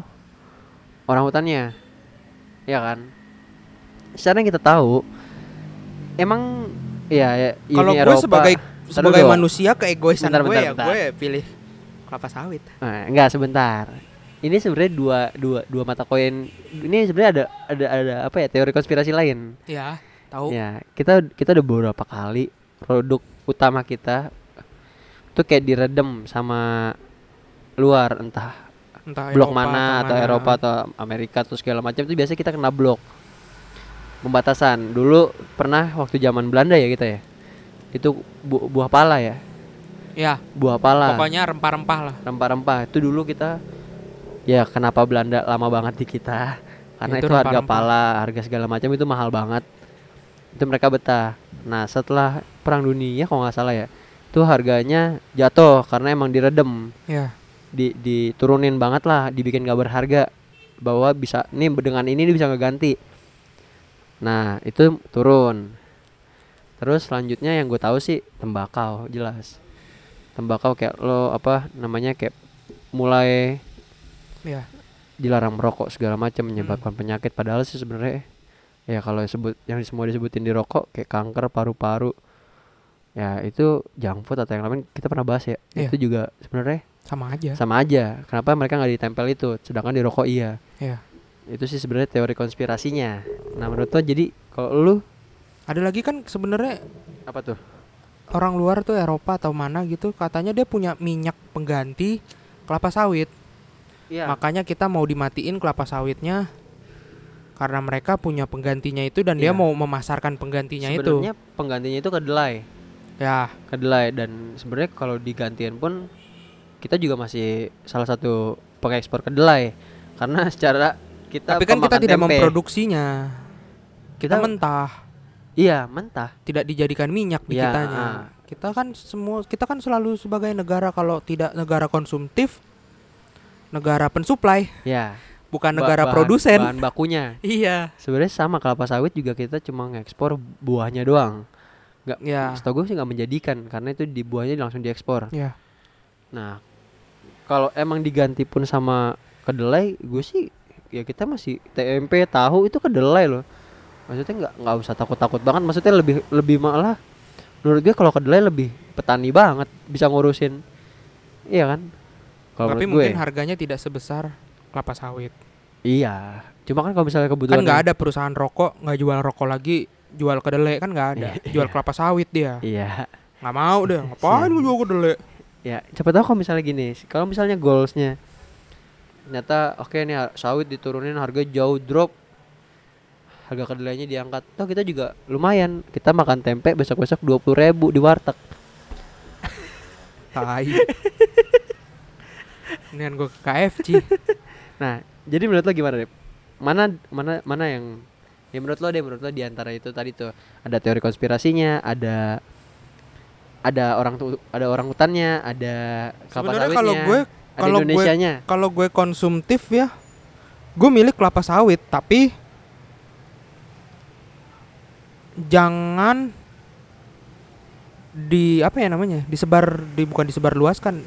orang hutannya ya kan secara yang kita tahu emang ya, ya Kalau gue Eropa- sebagai sebagai dulu. manusia keegoisan Bentar, gue bentar, ya bentar. gue pilih kelapa sawit. Nah, enggak sebentar. Ini sebenarnya dua dua dua mata koin. Ini sebenarnya ada ada ada apa ya teori konspirasi lain. Ya, tahu. Ya, kita kita udah beberapa kali produk utama kita tuh kayak diredem sama luar entah Entah blok Eropa mana atau mana. Eropa atau Amerika atau segala macam itu biasanya kita kena blok pembatasan. Dulu pernah waktu zaman Belanda ya kita ya. Itu bu- buah pala ya. Ya, Buah pala. pokoknya rempah-rempah lah. rempah-rempah itu dulu kita ya kenapa Belanda lama banget di kita karena Itu itu, harga rempah-rempah. pala harga segala macam itu mahal banget itu mereka betah nah setelah perang dunia kalau nggak salah ya itu harganya jatuh karena emang diredem Ya. di diturunin banget lah dibikin gak berharga bahwa bisa nih dengan ini dia bisa ngeganti nah itu turun terus selanjutnya yang gue tahu sih tembakau jelas. Tembakau kayak lo apa namanya kayak mulai Ya. dilarang merokok segala macam menyebabkan penyakit. Padahal sih sebenarnya ya kalau disebut yang semua disebutin di rokok kayak kanker paru-paru. Ya itu junk food atau yang lain kita pernah bahas ya. Iya. itu juga sebenarnya Sama aja. sama aja. Kenapa mereka nggak ditempel itu? Sedangkan di rokok iya. Iya. itu sih sebenarnya teori konspirasinya. Nah menurut lo jadi kalau lu Ada lagi kan sebenarnya apa tuh orang luar tuh Eropa atau mana gitu katanya dia punya minyak pengganti kelapa sawit. iya Makanya kita mau dimatiin kelapa sawitnya karena mereka punya penggantinya itu dan dia Iya. mau memasarkan penggantinya itu. sebenarnya penggantinya itu kedelai Ya, kedelai dan sebenarnya kalau digantian pun kita juga masih salah satu pengekspor kedelai karena secara kita tapi kan kita tidak tempe. memproduksinya. Kita Kita- mentah, iya mentah tidak dijadikan minyak di Iya, kitanya. ah. Kita kan semua kita kan selalu sebagai negara kalau tidak negara konsumtif, negara pensuplai, ya bukan ba- negara bahan- produsen. bahan bakunya Iya. sebenarnya sama kelapa sawit juga kita cuma ngekspor buahnya doang nggak Ya. setahu gue sih nggak menjadikan karena itu di buahnya langsung diekspor Ya. nah kalau emang diganti pun sama kedelai gue sih ya kita masih tempe tahu itu kedelai loh maksudnya nggak nggak usah takut takut banget maksudnya lebih lebih malah menurut gue kalau kedelai lebih petani banget bisa ngurusin iya kan kalau Tapi menurut gue mungkin harganya tidak sebesar kelapa sawit. iya cuma kan kalau misalnya Kan kebutuhan nggak ada perusahaan rokok nggak jual rokok lagi, jual kedelai kan nggak ada. Iya. Jual kelapa sawit dia. iya Nggak mau deh. Ngapain gue jual kedelai? ya siapa tahu kalau misalnya gini kalau misalnya goalsnya ternyata oke nih har- sawit diturunin harga jauh drop harga kedelainya diangkat. Toh kita juga lumayan. Kita makan tempe besok besok dua puluh ribu di warteg. Tai. Ini gue ke KFC. nah jadi menurut lo gimana deh mana mana mana yang ya menurut lo deh menurut lo di antara itu tadi tuh. Ada teori konspirasinya ada ada orang tu, ada orang hutannya ada kelapa Sebenarnya sawitnya kalau gue kalau gue kalau gue konsumtif ya, gue milik kelapa sawit. Tapi jangan di apa ya namanya disebar di bukan disebar luaskan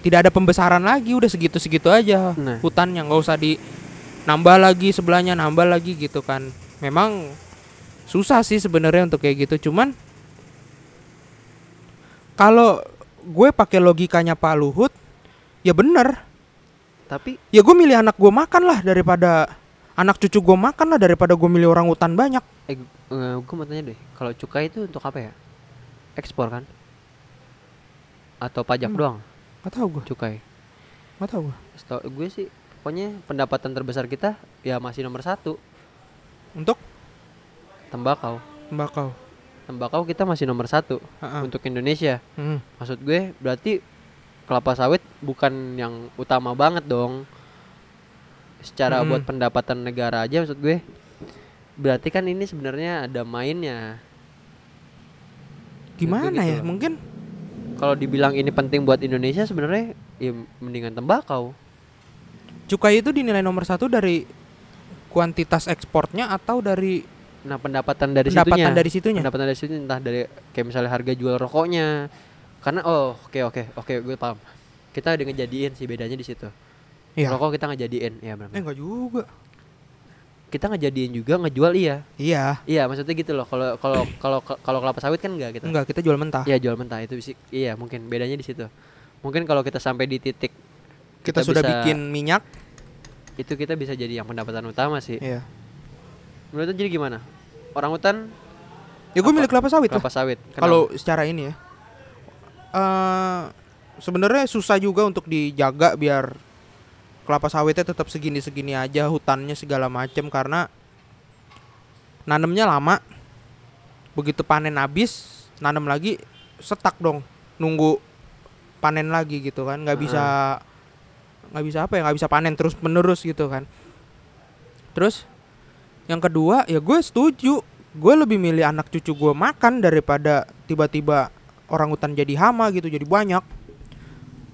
tidak ada pembesaran lagi udah segitu segitu aja. Nah. hutannya nggak usah di nambah lagi sebelahnya nambah lagi gitu kan. Memang susah sih sebenarnya untuk kayak gitu cuman kalau gue pakai logikanya Pak Luhut ya bener. Tapi ya gue milih anak gue makan lah daripada anak cucu gue makan lah daripada gue milih orang hutan banyak Eh, gue mau tanya deh, kalau cukai itu untuk apa ya? Ekspor kan? Atau pajak Hmm. doang? nggak tahu gue Cukai. nggak tahu gue Setau gue sih, pokoknya pendapatan terbesar kita ya masih nomor satu, untuk tembakau. tembakau Tembakau kita masih nomor satu Heeh. untuk Indonesia. Hmm. Maksud gue berarti kelapa sawit bukan yang utama banget dong. Secara Mm-mm. buat pendapatan negara aja maksud gue. Berarti kan ini sebenarnya ada mainnya. gimana gitu ya loh. mungkin Kalau dibilang ini penting buat Indonesia sebenarnya ya mendingan tembakau. cukai itu dinilai nomor satu dari kuantitas ekspornya atau dari nah pendapatan dari pendapatan situnya dari situnya pendapatan dari situ entah dari kayak misalnya harga jual rokoknya karena oh oke oke oke gue paham kita udah ngejadiin sih bedanya di situ Iya. rokok kita ngejadiin ya benar eh enggak juga. Kita ngejadiin juga ngejual iya. Iya. Iya maksudnya gitu loh. Kalau kalau kalau kalau kelapa sawit kan enggak gitu? Enggak kita jual mentah. Iya jual mentah. Itu sih iya mungkin bedanya di situ. Mungkin kalau kita sampai di titik kita, sudah bisa- bikin minyak. Itu kita bisa jadi yang pendapatan utama sih. Iya. Menurut jadi gimana? Orang hutan ya gue milik kelapa sawit lah. Kelapa sawit. Kenapa? kalau secara ini ya. Eh sebenarnya susah juga untuk dijaga biar kelapa sawitnya tetap segini-segini aja hutannya segala macem karena nanemnya lama. Begitu panen habis nanem lagi setak dong nunggu panen lagi gitu kan. Nggak bisa nggak bisa apa ya nggak bisa panen terus menerus gitu kan. Terus yang kedua ya gue setuju gue lebih milih anak cucu gue makan daripada tiba-tiba orang hutan jadi hama gitu jadi banyak.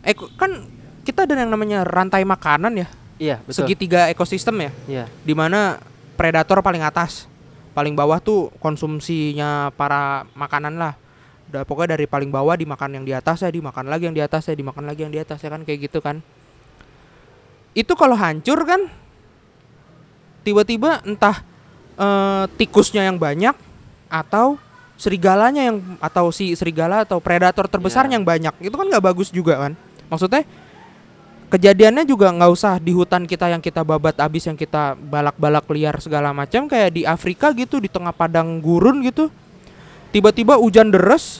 Eh kan kita ada yang namanya rantai makanan ya? Iya betul. Segitiga ekosistem ya? Iya. Di mana predator paling atas paling bawah tuh konsumsinya para makanan lah. Udah pokoknya dari paling bawah dimakan yang di atas ya dimakan lagi yang di atas ya dimakan lagi yang di atas ya kan kayak gitu kan. Itu kalau hancur kan tiba-tiba entah eh, tikusnya yang banyak atau serigalanya yang atau si serigala atau predator terbesar Ya. yang banyak. Itu kan nggak bagus juga kan? Maksudnya kejadiannya juga nggak usah di hutan kita yang kita babat abis yang kita balak-balak liar segala macam kayak di Afrika gitu di tengah padang gurun gitu. Tiba-tiba hujan deras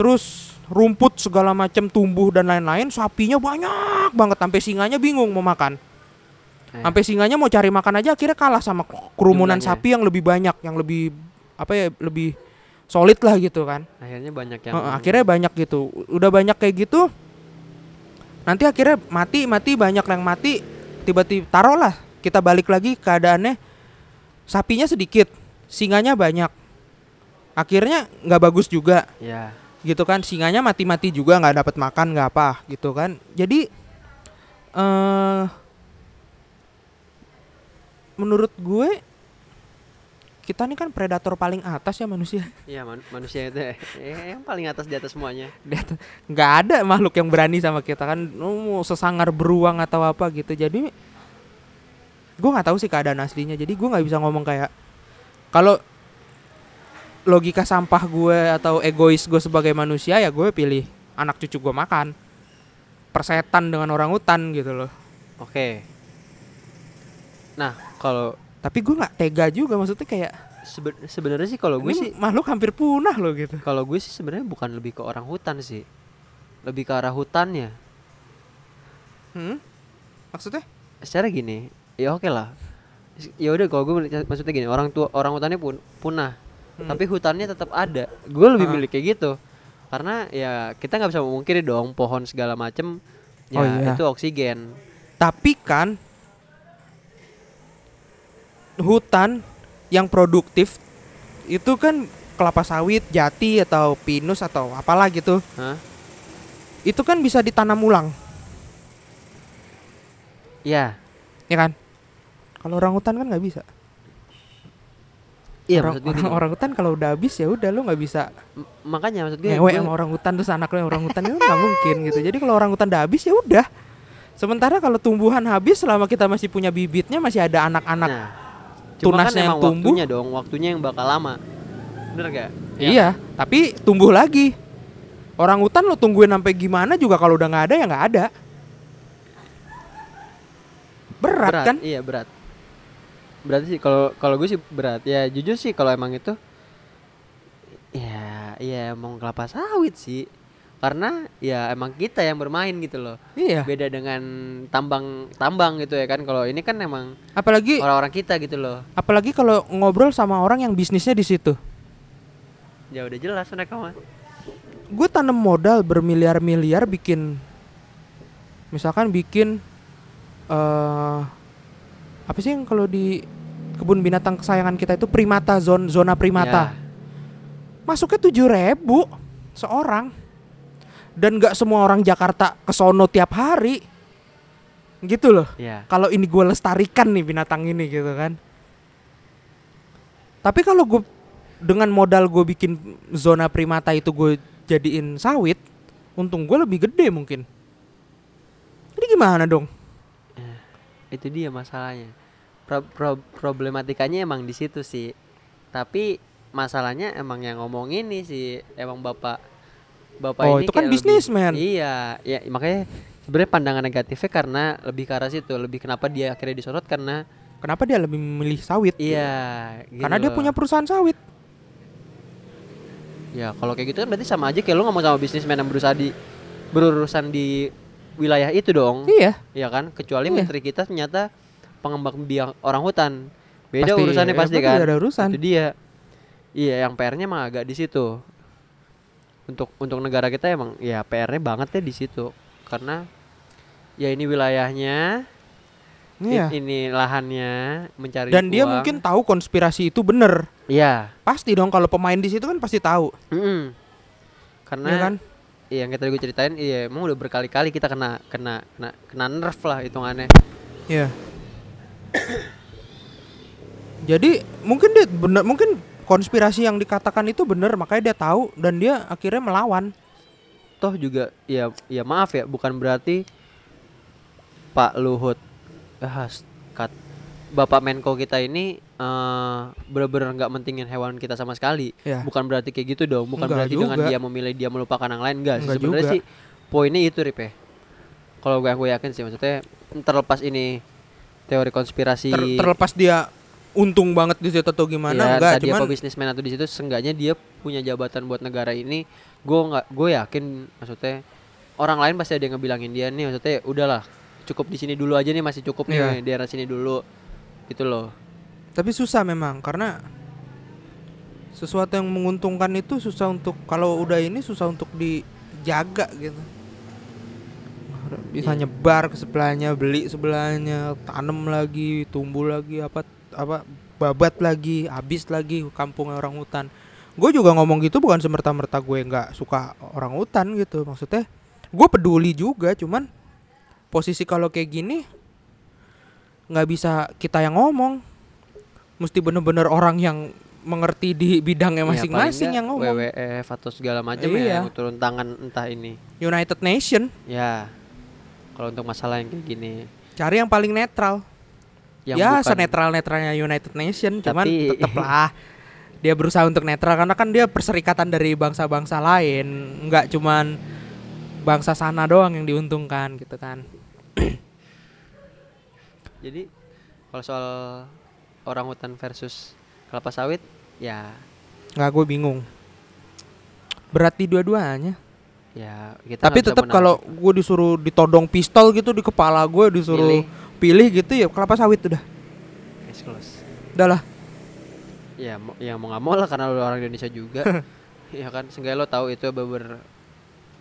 terus rumput segala macam tumbuh dan lain-lain sapinya banyak banget sampai singanya bingung mau makan. Eh, sampai singanya mau cari makan aja akhirnya kalah sama kerumunan Jumlahnya. sapi yang lebih banyak yang lebih apa ya lebih solid lah gitu kan. Akhirnya banyak yang akhirnya banyak gitu. Udah banyak kayak gitu nanti akhirnya mati mati banyak yang mati tiba-tiba taruhlah kita balik lagi keadaannya. Sapinya sedikit singanya banyak. Akhirnya nggak bagus juga. Ya gitu kan singanya mati-mati juga nggak dapat makan nggak apa gitu kan. Jadi eh menurut gue kita nih kan predator paling atas ya manusia. Iya man- manusia itu eh, yang paling atas di atas semuanya. Di atas- nggak ada makhluk yang berani sama kita kan. Mau sesangar beruang atau apa gitu. Jadi gue nggak tahu sih keadaan aslinya. Jadi gue nggak bisa ngomong kayak kalau logika sampah gue atau egois gue sebagai manusia ya gue pilih anak cucu gue makan. Persetan dengan orang hutan gitu loh. Oke. Nah kalau tapi gue nggak tega juga maksudnya kayak sebe- sebenarnya sih kalau gue sih makhluk hampir punah loh gitu kalau gue sih sebenarnya bukan lebih ke orang hutan sih, lebih ke arah hutannya. hmm? maksudnya Secara gini, ya oke lah. Ya udah kalau gue maksudnya gini orang tua orang hutannya pun punah, Hmm. tapi hutannya tetap ada. Gue lebih Ah. milih kayak gitu. Karena ya kita nggak bisa memungkiri dong pohon segala macem ya Oh, iya. itu oksigen. Tapi kan hutan yang produktif itu kan kelapa sawit, jati atau pinus atau apalah gitu. Hah? Itu kan bisa ditanam ulang, Ya, ya kan? Kalau orang hutan kan nggak bisa. iya orang, maksud gue orang, gitu. orang hutan kalau udah habis ya udah lu nggak bisa M- makanya maksud gue, ngewe gue- sama orang hutan terus anaknya orang hutan itu nggak mungkin gitu. Jadi kalau orang hutan udah habis ya udah. Sementara kalau tumbuhan habis selama kita masih punya bibitnya masih ada anak-anak. Nah, cuma kan tunasnya yang tumbuh. waktunya dong, waktunya yang bakal lama. Bener gak? Iya, tapi tumbuh lagi. Orang hutan lo tungguin sampai gimana juga kalau udah nggak ada ya nggak ada. Berat, kan? Iya berat. Berarti sih kalau kalau gue sih berat. Ya jujur sih kalau emang itu, ya ya emang kelapa sawit sih. Karena ya emang kita yang bermain gitu loh. Iya. Beda dengan tambang tambang gitu ya kan. Kalau ini kan emang Apalagi orang-orang kita gitu loh. apalagi kalau ngobrol sama orang yang bisnisnya di situ. Ya udah jelas mereka mah. Gue tanam modal bermiliar-miliar bikin misalkan bikin eh apa sih yang kalau di kebun binatang kesayangan kita itu primata zone zona primata. Ya, masuknya tujuh ribu seorang dan nggak semua orang Jakarta kesono tiap hari gitu loh ya. kalau ini gue lestarikan nih binatang ini gitu kan Tapi kalau gue dengan modal gue bikin zona primata itu gue jadiin sawit, untung gue lebih gede mungkin. Jadi gimana dong? itu dia masalahnya Pro- pro- problematikanya emang di situ sih tapi masalahnya emang yang ngomong ini sih emang bapak bapak Oh, ini itu kan bisnismen. iya ya makanya sebenarnya pandangan negatifnya karena lebih ke arah situ lebih kenapa dia akhirnya disorot karena Kenapa dia lebih memilih sawit? iya gitu Karena dia punya perusahaan sawit. ya kalau kayak gitu kan berarti sama aja kayak lu ngomong sama bisnismen yang berusaha di berurusan di wilayah itu dong Iya. Iya kan? Kecuali Iya. menteri kita ternyata pengembang biak orang hutan. Beda Pasti, urusannya ya, pasti pasti kan. ada urusan. Itu dia. Iya, yang PR-nya emang agak di situ. Untuk untuk negara kita emang ya PR-nya banget ya di situ. Karena ya ini wilayahnya, Iya. ini lahannya mencari Dan dia uang. mungkin tahu konspirasi itu bener. Iya. Pasti dong kalau pemain di situ kan pasti tahu. Mm-mm. Karena Iya kan? iya, yang kita gue ceritain iya emang udah berkali-kali kita kena kena kena kena nerf lah hitungannya. Iya. Jadi mungkin dia bener mungkin konspirasi yang dikatakan itu bener makanya dia tahu dan dia akhirnya melawan. toh juga ya ya maaf ya bukan berarti Pak Luhut ah, kat, Bapak Menko kita ini eh bener-bener nggak mentingin hewan kita sama sekali Ya. bukan berarti kayak gitu dong bukan Enggak berarti dengan juga. dia memilih dia melupakan yang lain enggak. Enggak sebenarnya sih poinnya itu Rip ya kalau gue gue yakin sih maksudnya terlepas ini teori konspirasi Ter- terlepas dia untung banget di situ atau gimana? Ya, enggak dia cuman apa bisnismen atau di situ seenggaknya dia punya jabatan buat negara ini. Gue nggak gue yakin maksudnya orang lain pasti ada yang ngebilangin dia nih maksudnya udahlah cukup di sini dulu aja nih masih cukup nih Iya. di daerah sini dulu. Gitu loh. Tapi susah memang karena sesuatu yang menguntungkan itu susah untuk kalau udah ini susah untuk dijaga gitu. Bisa Iya. nyebar ke sebelahnya beli sebelahnya tanam lagi tumbuh lagi apa apa babat lagi habis lagi kampungnya orang hutan. Gue juga ngomong gitu bukan semerta-merta gue nggak suka orang hutan gitu maksudnya gue peduli juga cuman posisi kalau kayak gini nggak bisa kita yang ngomong. Mesti bener-bener orang yang mengerti di bidangnya Ya, masing-masing nggak yang ngomong. WWF atau segala macam Iya. ya yang turun tangan entah ini. United Nation. Ya kalau untuk masalah yang kayak gini. Cari yang paling netral yang ya bukan- senetral netralnya United Nation cuman Tapi- tetep lah dia berusaha untuk netral karena kan dia perserikatan dari bangsa-bangsa lain nggak cuman bangsa sana doang yang diuntungkan gitu kan. Jadi kalau soal orang hutan versus kelapa sawit ya. Nggak gue bingung. Berat di dua-duanya. Ya kita tapi tetap kalau gue disuruh ditodong pistol gitu di kepala gue disuruh Pilih. Pilih gitu ya kelapa sawit udah. Case close. udah lah. Ya mau ya mau nggak mau lah karena lu orang Indonesia juga. Ya kan seenggaknya lo tahu itu beber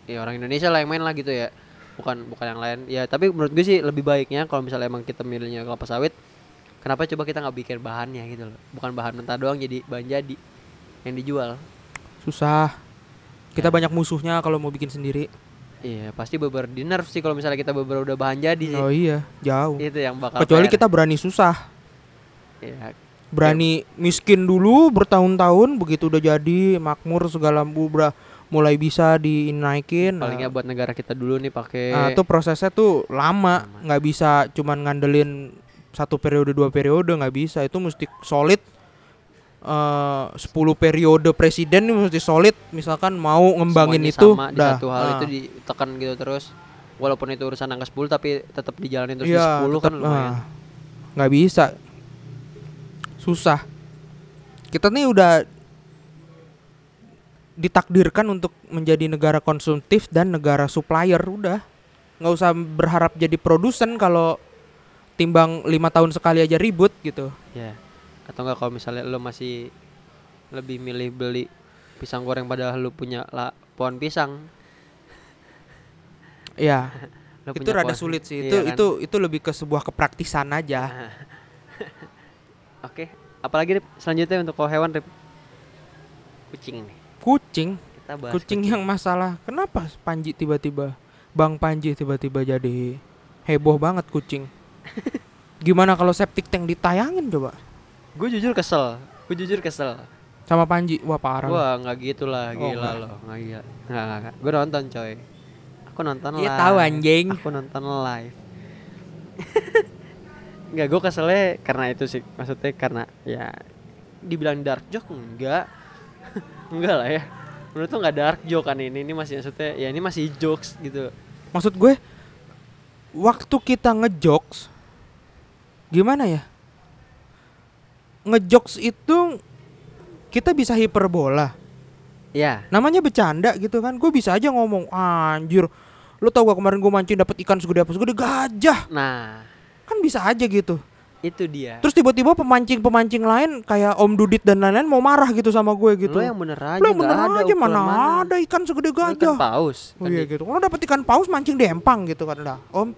ya orang Indonesia lah yang main lah gitu ya. Bukan bukan yang lain. Ya tapi menurut gue sih lebih baiknya kalau misalnya emang kita milihnya kelapa sawit kenapa coba kita nggak bikin bahannya gitu loh. Bukan bahan mentah doang jadi bahan jadi yang dijual. Susah. Kita Ya. banyak musuhnya kalau mau bikin sendiri iya pasti beber di nerf sih kalau misalnya kita beber udah bahan jadi sih oh iya jauh. Itu yang bakal kecuali PR. kita berani susah. Ya, berani miskin dulu bertahun-tahun begitu udah jadi makmur segala udah mulai bisa dinaikin. Palingnya nah, buat negara kita dulu nih pakai nah, itu prosesnya tuh lama Lama. nggak bisa cuman ngandelin satu periode dua periode nggak bisa. Itu mesti solid eh 10 periode presiden nih mesti solid misalkan mau ngembangin semuanya itu. sama di dah. satu hal Ah. itu ditekan gitu terus. Walaupun itu urusan angka 10 tapi tetap dijalanin terus Iya, di 10 kan tetep, lumayan. ah, nggak bisa. Susah. Kita nih udah ditakdirkan untuk menjadi negara konsumtif dan negara supplier udah. Nggak usah berharap jadi produsen kalau timbang lima tahun sekali aja ribut gitu. Ya atau enggak kalau misalnya lo masih lebih milih beli pisang goreng padahal lu punya lah pohon pisang. Ya lu itu rada pohon- sulit sih. Iya itu kan? itu itu lebih ke sebuah kepraktisan aja. Oke apalagi Rip, selanjutnya untuk kalau hewan Rip? kucing nih. Kucing? Kita bahas kucing. yang masalah. Kenapa Panji tiba-tiba Bang Panji tiba-tiba jadi heboh banget kucing? Gimana kalau septic tank ditayangin coba gue jujur kesel. Gue jujur kesel. Sama Panji? Wah parah. Wah nggak gitu lah, Oh, gila loh, nggak gila, nggak nggak. Gue nonton coy, aku nonton Iya live. tahu anjing. Aku nonton live. Nggak, gue keselnya karena itu sih, maksudnya karena ya dibilang dark joke enggak, enggak lah ya. Menurut tuh nggak dark joke kan ini, ini masih maksudnya ya ini masih jokes gitu. maksud gue waktu kita ngejokes gimana ya ngejokes itu kita bisa hiperbola. Ya, namanya bercanda gitu kan. Gue bisa aja ngomong anjir lu tau gak kemarin gue mancing dapet ikan segede apa segede? Gajah. Nah. Kan bisa aja gitu. Itu dia. terus tiba-tiba pemancing pemancing lain kayak Om Dudit dan lain-lain mau marah gitu sama gue gitu. Lo yang bener aja, Lu yang bener ada aja ukuran mana, ada ikan segede Lo ikan gajah. paus. oh kan iya gitu. Kalau dapet ikan paus mancing di empang gitu kan dah Om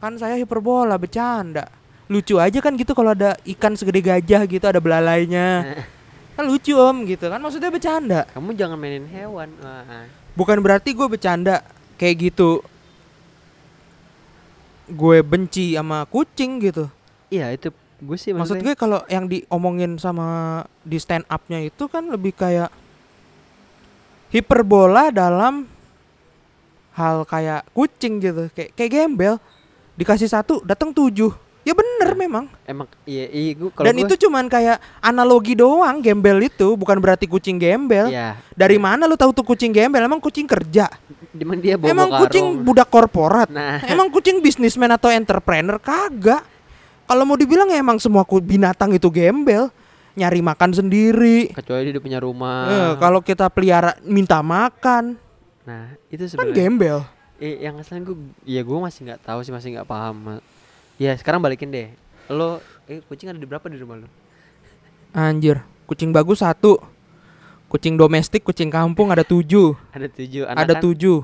kan saya hiperbola bercanda lucu aja kan gitu kalau ada ikan segede gajah gitu ada belalainya. Kan lucu om gitu kan. Maksudnya bercanda. Kamu jangan mainin hewan. Wah. bukan berarti gue bercanda kayak gitu. Gue benci sama kucing gitu. Iya itu gue sih maksud gue kalau yang diomongin sama di stand upnya itu kan lebih kayak hiperbola dalam hal kayak kucing gitu. Kayak kayak gembel. Dikasih satu datang tujuh ya bener memang. Emang iya iya gue kalau dan gua- itu cuman kayak analogi doang gembel itu. Bukan berarti kucing gembel. Iya. dari mana lu tahu tuh kucing gembel? Emang kucing kerja? Emang dia bawa emang kucing budak korporat? Nah, emang kucing bisnismen atau entrepreneur? Kagak. Kalau mau dibilang ya emang semua binatang itu gembel. Nyari makan sendiri. Kecuali dia punya rumah. Eh, kalau kita pelihara minta makan. Nah, itu kan sebenarnya. gembel. Eh, yang ngeselin gue, ya gue masih nggak tahu sih, masih nggak paham. Ya sekarang balikin deh. Lo, eh kucing ada di berapa di rumah lo? anjir kucing bagus satu kucing domestik kucing kampung ada tujuh Ada tujuh. ada Anakan tujuh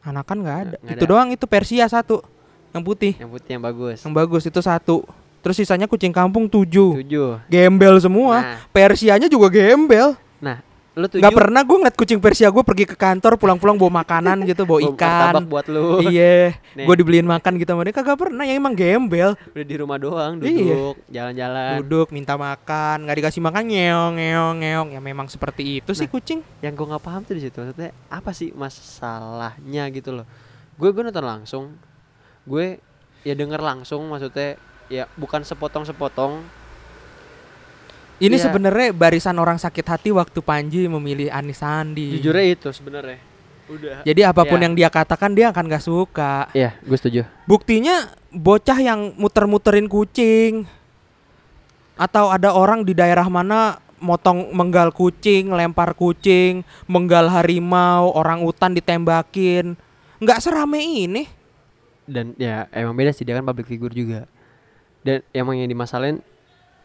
anakan nggak ada Nggak itu ada. doang itu Persia satu yang putih Yang putih yang bagus. yang bagus itu satu terus sisanya kucing kampung tujuh Tujuh. gembel semua Nah, Persianya juga gembel nah, lo tujuh. nggak pernah gue ngeliat kucing Persia gue pergi ke kantor pulang-pulang bawa makanan gitu bawa bawa ikan buat lo. iya gue dibeliin makan gitu sama dia kagak pernah yang emang gembel Udah di rumah doang, Iya. duduk, jalan-jalan. duduk minta makan nggak dikasih makan ngeong ngeong ngeong ya memang seperti itu sih Nah. kucing Yang gue nggak paham tuh di situ, maksudnya apa sih masalahnya gitu loh? Gue gue nonton langsung, gue ya denger langsung, maksudnya ya bukan sepotong-sepotong. Ini Iya. sebenarnya barisan orang sakit hati waktu Panji memilih Anis Sandi Jujurnya itu sebenarnya. Udah. jadi apa pun Ya. yang dia katakan dia akan gak suka Iya, gue setuju. Buktinya bocah yang muter-muterin kucing atau ada orang di daerah mana motong menggal kucing, lempar kucing, menggal harimau, orang utan ditembakin. nggak serame ini. dan ya emang beda sih dia kan public figure juga dan emang yang dimasalahin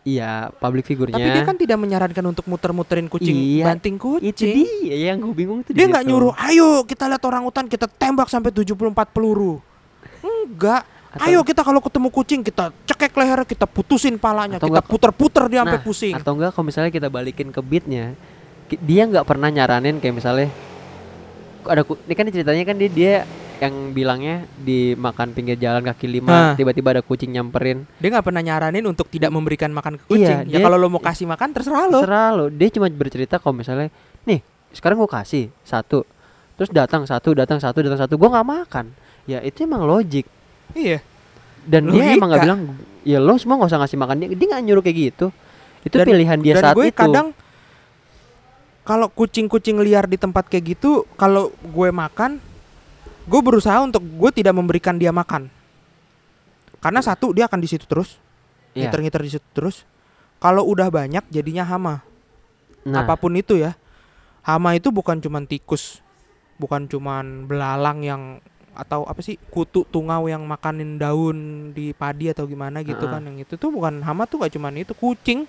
iya public figurnya Tapi dia kan tidak menyarankan untuk muter-muterin kucing, Iya, banting kucing. itu dia yang gue bingung tuh Dia di nggak nyuruh, ayo kita lihat orang utan kita tembak sampai 74 peluru. Enggak. Atau- Ayo kita kalau ketemu kucing kita cekek lehernya, kita putusin palanya, kita puter-puter dia sampai Nah, pusing. atau enggak kalau misalnya kita balikin ke beatnya dia nggak pernah nyaranin kayak misalnya ada ini kan ceritanya kan dia dia yang bilangnya dimakan pinggir jalan kaki lima tiba-tiba ada kucing nyamperin Dia nggak pernah nyaranin untuk tidak memberikan makan ke Iya, kucing. ya dia- kalau lo mau kasih makan terserah lo. terserah lo dia cuma bercerita kalau misalnya nih sekarang gue kasih satu terus datang satu datang satu datang satu gue nggak makan ya itu emang logik Iya. dan dia emang nggak Logika. bilang ya lo semua nggak usah ngasih makan dia dia nggak nyuruh kayak gitu itu Dan- pilihan dia Dan saat gue itu kadang kalau kucing-kucing liar di tempat kayak gitu, kalau gue makan, gue berusaha untuk gue tidak memberikan dia makan. Karena satu dia akan di situ terus, Iya. ngiter-ngiter di situ terus. Kalau udah banyak jadinya hama. nah Apa pun itu ya. Hama itu bukan cuman tikus, bukan cuman belalang yang atau apa sih kutu tungau yang makanin daun di padi atau gimana gitu Heeh. kan yang itu tuh bukan hama tuh gak cuman itu kucing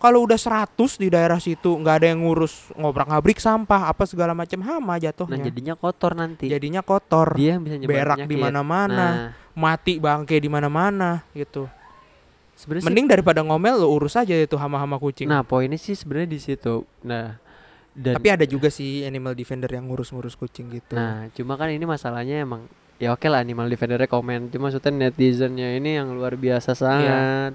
kalau udah 100 di daerah situ nggak ada yang ngurus ngobrak ngabrik sampah apa segala macam hama nah jatuhnya jadinya kotor nanti. Jadinya kotor. Dia yang bisa berak di mana-mana nah. mati bangke di mana-mana gitu. Sebenarnya sih- mending daripada ngomel lo urus aja itu hama-hama kucing. Nah poinnya sih sebenarnya di situ. Nah dan tapi ada juga sih animal defender yang ngurus-ngurus kucing gitu. Nah, cuma kan ini masalahnya emang ya oke lah animal defendernya komen, cuma maksudnya netizennya ini yang luar biasa sangat.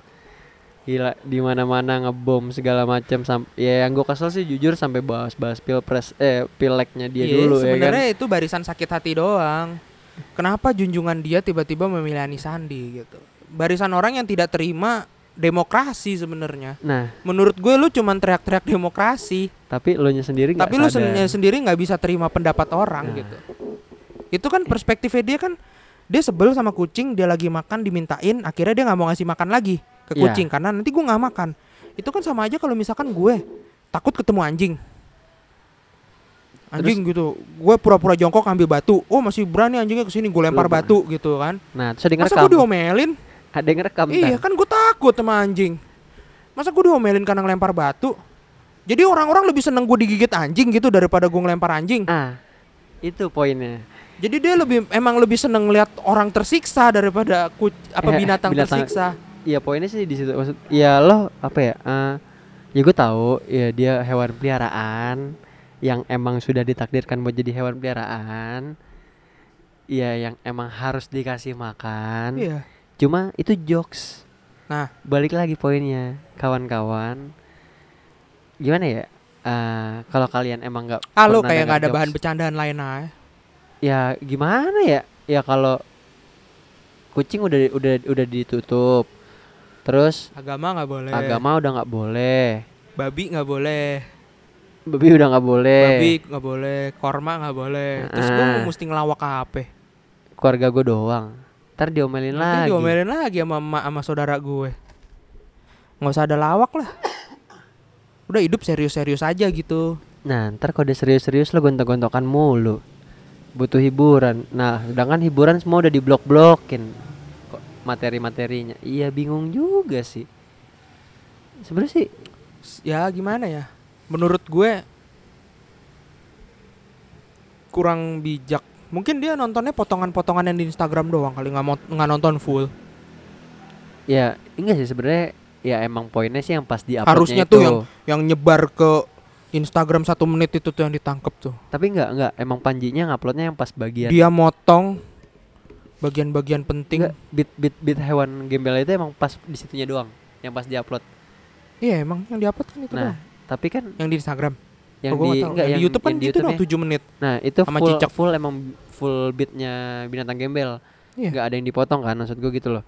Gila di mana-mana ngebom segala macam ya yang gue kesel sih jujur sampai bahas-bahas pilpres eh pileknya dia Iya, dulu ya kan. sebenarnya itu barisan sakit hati doang. Kenapa junjungan dia tiba-tiba memilih Anies Sandi gitu? Barisan orang yang tidak terima demokrasi sebenarnya. Nah, Menurut gue lu cuman teriak-teriak demokrasi, tapi lo nya sendiri nggak tapi lu sen- sendiri nggak bisa terima pendapat orang Nah. gitu. Itu kan perspektifnya dia kan dia sebel sama kucing, dia lagi makan dimintain, akhirnya dia nggak mau ngasih makan lagi ke Iya. kucing karena nanti gue nggak makan. Itu kan sama aja kalau misalkan gue takut ketemu anjing. Anjing gitu, gue pura-pura jongkok ambil batu. Oh masih berani anjingnya ke sini, gue lempar Lu- batu gitu kan. Nah, terus ada Masa gue diomelin? Ada yang ngerekam. Iya kan gue takut sama anjing. Masa gue diomelin karena ngelempar batu? Jadi orang-orang lebih seneng gue digigit anjing gitu daripada gue ngelempar anjing. Ah, itu poinnya. Jadi dia lebih emang lebih seneng lihat orang tersiksa daripada ku, apa binatang, binatang- tersiksa. Iya poinnya sih di situ maksud. Ya lo apa ya? eh, ya gue tahu ya dia hewan peliharaan yang emang sudah ditakdirkan buat jadi hewan peliharaan. Iya yang emang harus dikasih makan. Iya. Cuma itu jokes. Nah. balik lagi poinnya, kawan-kawan. Gimana ya? Eh, kalau kalian emang nggak Ah pernah kayak nggak ada bahan jokes, bercandaan lain aja. ya gimana ya? Ya kalau kucing udah udah udah ditutup. Terus Agama nggak boleh. agama udah nggak boleh. Babi nggak boleh. Babi udah nggak boleh. Babi nggak boleh. Korma nggak boleh. Terus gue mesti ngelawak apa? Keluarga gue doang. Ntar diomelin Nanti lagi. diomelin lagi sama emak sama saudara gue. Nggak usah ada lawak lah. Udah hidup serius-serius aja gitu. Nah, ntar kalau udah serius-serius lo gontok-gontokan mulu. Butuh hiburan. Nah, sedangkan hiburan semua udah diblok-blokin. Materi-materinya. Iya, bingung juga sih. Sebenarnya sih Ya gimana ya? Menurut gue kurang bijak. Mungkin dia nontonnya potongan-potongan yang di Instagram doang kali nggak mau nggak nonton full. ya enggak sih sebenarnya ya emang poinnya sih yang pas di Harusnya tuh yang yang nyebar ke Instagram satu menit itu tuh yang ditangkep tuh. tapi enggak enggak emang panjinya nguploadnya yang pas bagian Dia motong bagian-bagian penting. enggak bit bit bit hewan gembel itu emang pas di situnya doang yang pas diupload Iya emang yang diupload kan itu nah doang. tapi kan Yang di Instagram. yang Oh, di nggak enggak yang, di YouTube kan yang di gitu dong. 7 menit. nah itu sama full cicak. full emang full bitnya binatang gembel Iya. nggak ada yang dipotong kan maksud gue gitu loh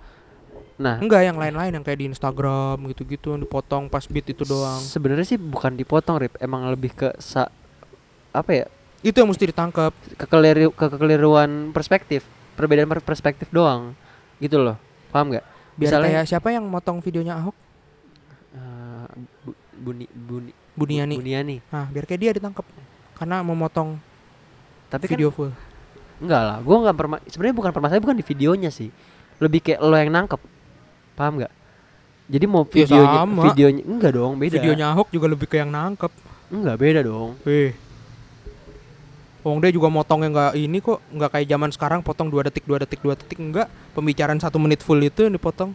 nah Enggak yang lain-lain yang kayak di Instagram gitu-gitu yang dipotong pas beat itu doang. sebenarnya sih bukan dipotong rip emang lebih ke sa apa ya Itu yang mesti ditangkap. kekeliru kekeliruan perspektif perbedaan per- perspektif doang gitu loh paham nggak Misalnya- kayak siapa yang motong videonya Ahok? Eh, Bu- buni buni Buniani. Buniani Nah, biar kayak dia ditangkap karena memotong tapi video full. kan enggak lah gue nggak perma sebenarnya bukan permasalahan bukan di videonya sih lebih kayak lo yang nangkep paham nggak jadi mau Ya videonya sama. videonya enggak dong beda Videonya Ahok juga lebih ke yang nangkep. enggak beda dong Eh. Wong dia juga motongnya nggak ini kok, nggak kayak zaman sekarang potong dua detik, dua detik, dua detik enggak. Pembicaraan satu menit full itu yang dipotong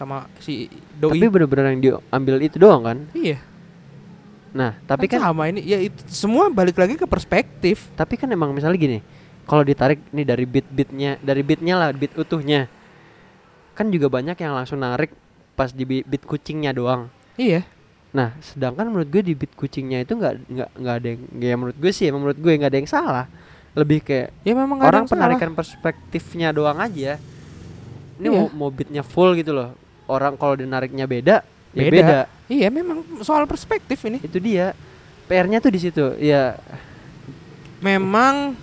sama si doi. tapi bener-bener yang diambil itu doang kan iya. nah tapi kan sama ini ya itu semua balik lagi ke perspektif. tapi kan emang misalnya gini kalau ditarik nih dari bit-bitnya dari bitnya lah bit utuhnya kan juga banyak yang langsung narik pas di bit kucingnya doang Iya. Nah sedangkan menurut gue di bit kucingnya itu nggak nggak nggak ada yang ya menurut gue sih menurut gue nggak ada yang salah lebih kayak Ya memang orang yang salah. penarikan perspektifnya doang aja ini Iya. mau mau bitnya full gitu loh orang kalau dinariknya beda ya Beda. beda Iya memang soal perspektif ini. itu dia PR-nya tuh di situ ya Memang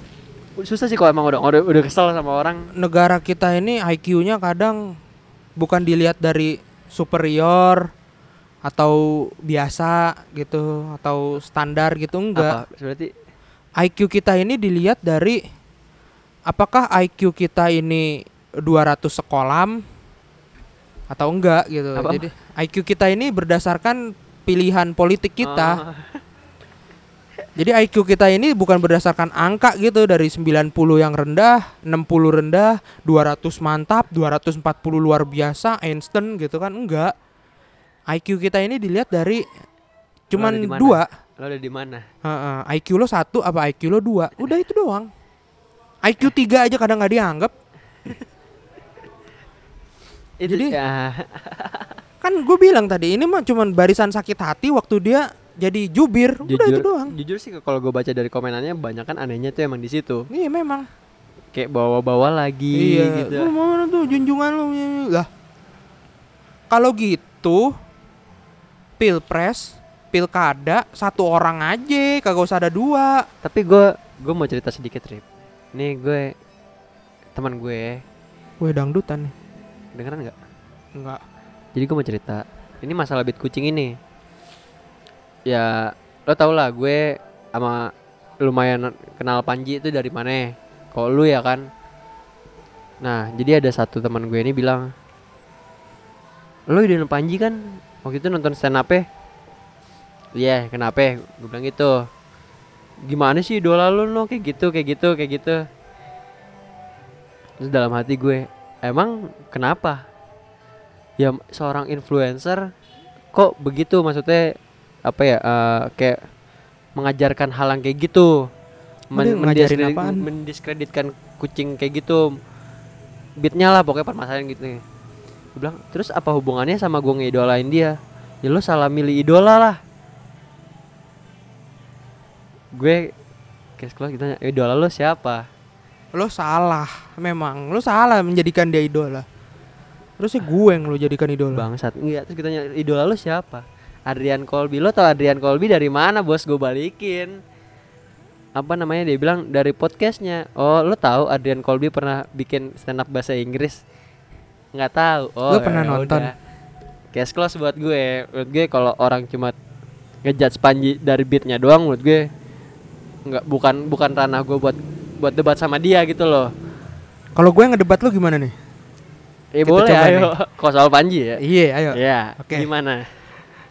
susah sih kalau emang udah udah, udah kesel sama orang negara kita ini IQ-nya kadang bukan dilihat dari superior atau biasa gitu atau standar gitu enggak. apa berarti IQ kita ini dilihat dari apakah IQ kita ini 200 sekolah atau enggak gitu. Apa? Jadi IQ kita ini berdasarkan pilihan politik kita. Oh. Jadi IQ kita ini bukan berdasarkan angka gitu dari 90 yang rendah, 60 rendah, 200 mantap, 240 luar biasa, Einstein gitu kan enggak. IQ kita ini dilihat dari cuman mana? dua. lo ada di mana IQ lo satu apa IQ lo dua? Udah itu doang. IQ 3 aja kadang nggak dianggap. itu Jadi- ya Kan gue bilang tadi ini mah cuman barisan sakit hati waktu dia jadi jubir. Udah itu jujur doang. jujur sih kalau gue baca dari komenannya banyak kan anehnya tuh emang di situ Iya memang. kayak bawa-bawa lagi iya. gitu Lu mana tuh junjungan lu lah. Kalau gitu pilpres, pilkada satu orang aja, kagak usah ada dua. tapi gue gue mau cerita sedikit trip nih gue teman gue. Gue dangdutan nih. dengeran nggak? Enggak. jadi gue mau cerita. Ini masalah bit kucing ini. Ya lo tau lah gue sama lumayan kenal Panji itu dari mana? Kalau lu ya kan? Nah jadi ada satu teman gue ini bilang lo idola Panji kan waktu itu nonton stand up iya kenapa? Gue bilang gitu. Gimana sih idola lu no kayak gitu kayak gitu kayak gitu. Terus dalam hati gue emang kenapa? Ya seorang influencer kok begitu? Maksudnya apa ya eh, kayak mengajarkan hal yang kayak gitu. Ngajarin mendiskredit- mendiskreditkan kucing kayak gitu. Beatnya lah pokoknya permasalahan gitu. nih gue bilang terus apa hubungannya sama gue ngidolain dia? Ya lo salah milih idola lah. Gue kayak keluar gitu tanya idola lo siapa? Lo salah, memang. Lo salah menjadikan dia idola. Terusnya gue yang lo jadikan idola. bangsat. Enggak terus kita tanya idola lo siapa? Adrian Colby. Lo tau Adrian Colby dari mana bos? Gue balikin. Apa namanya dia bilang dari podcastnya. Oh lo tahu Adrian Colby pernah bikin stand up bahasa Inggris nggak tahu oh Lo pernah ya nonton? udah. case close buat gue menurut gue kalau orang cuma ngejudge Panji dari beatnya doang menurut gue nggak bukan bukan ranah gue buat buat debat sama dia gitu loh Kalau gue ngedebat lo gimana nih? eh Kita boleh coba ayo kok soal Panji ya Iya, ayo. ya Oke. gimana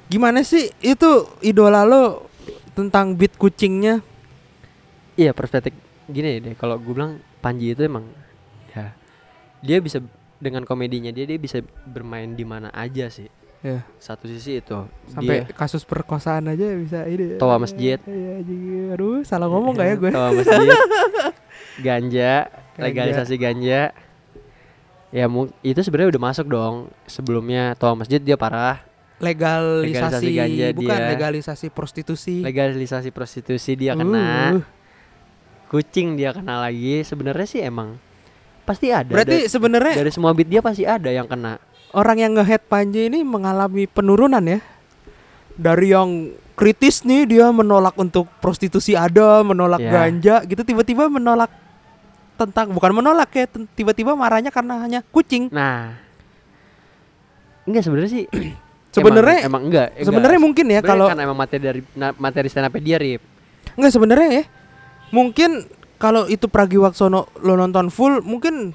Gimana sih itu idola lo tentang beat kucingnya? Iya perspektif gini deh kalau gue bilang Panji itu emang ya dia bisa dengan komedinya dia dia bisa bermain di mana aja sih Ya, satu sisi itu sampai dia kasus perkosaan aja bisa ini. Toa masjid. Iya, jadi aduh, salah ngomong gak ya gue? Toa masjid ganja Ganja. legalisasi ganja ya itu sebenarnya udah masuk dong sebelumnya toa masjid dia parah Legalisasi, Legalisasi ganja bukan dia. legalisasi prostitusi. legalisasi prostitusi dia kena Uh, kucing dia kena lagi sebenarnya sih emang pasti ada berarti sebenarnya dari semua beat dia pasti ada yang kena orang yang nge-head Panji ini mengalami penurunan ya. Dari yang kritis nih dia menolak untuk prostitusi ada, menolak Ya. ganja gitu tiba-tiba menolak tentang bukan menolak ya, tiba-tiba marahnya karena hanya kucing. Nah, enggak sebenarnya sih. Sebenarnya emang, emang enggak. enggak. sebenarnya mungkin ya kalau kan emang materi dari materi stand up dia Rip. Enggak sebenarnya ya. Mungkin kalau itu Pragiwaksono lo nonton full mungkin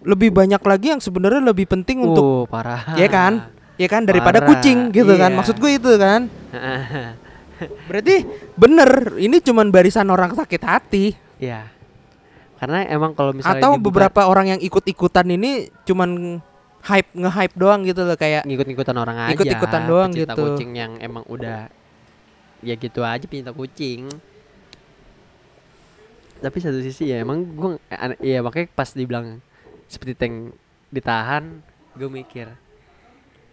lebih banyak lagi yang sebenarnya lebih penting untuk Uh, parah. ya kan? Ya kan daripada Parah, kucing gitu kan. iya. Maksud gue itu kan. Berarti bener ini cuman barisan orang sakit hati Iya. Karena emang kalau misalnya atau dibuka- beberapa orang yang ikut-ikutan ini cuman hype nge-hype doang gitu loh kayak ngikut-ngikutan orang aja. Ikut-ikutan doang gitu. kucing yang emang udah ya gitu aja pecinta kucing. Tapi satu sisi ya emang gue ya makanya pas dibilang seperti tank ditahan, gue mikir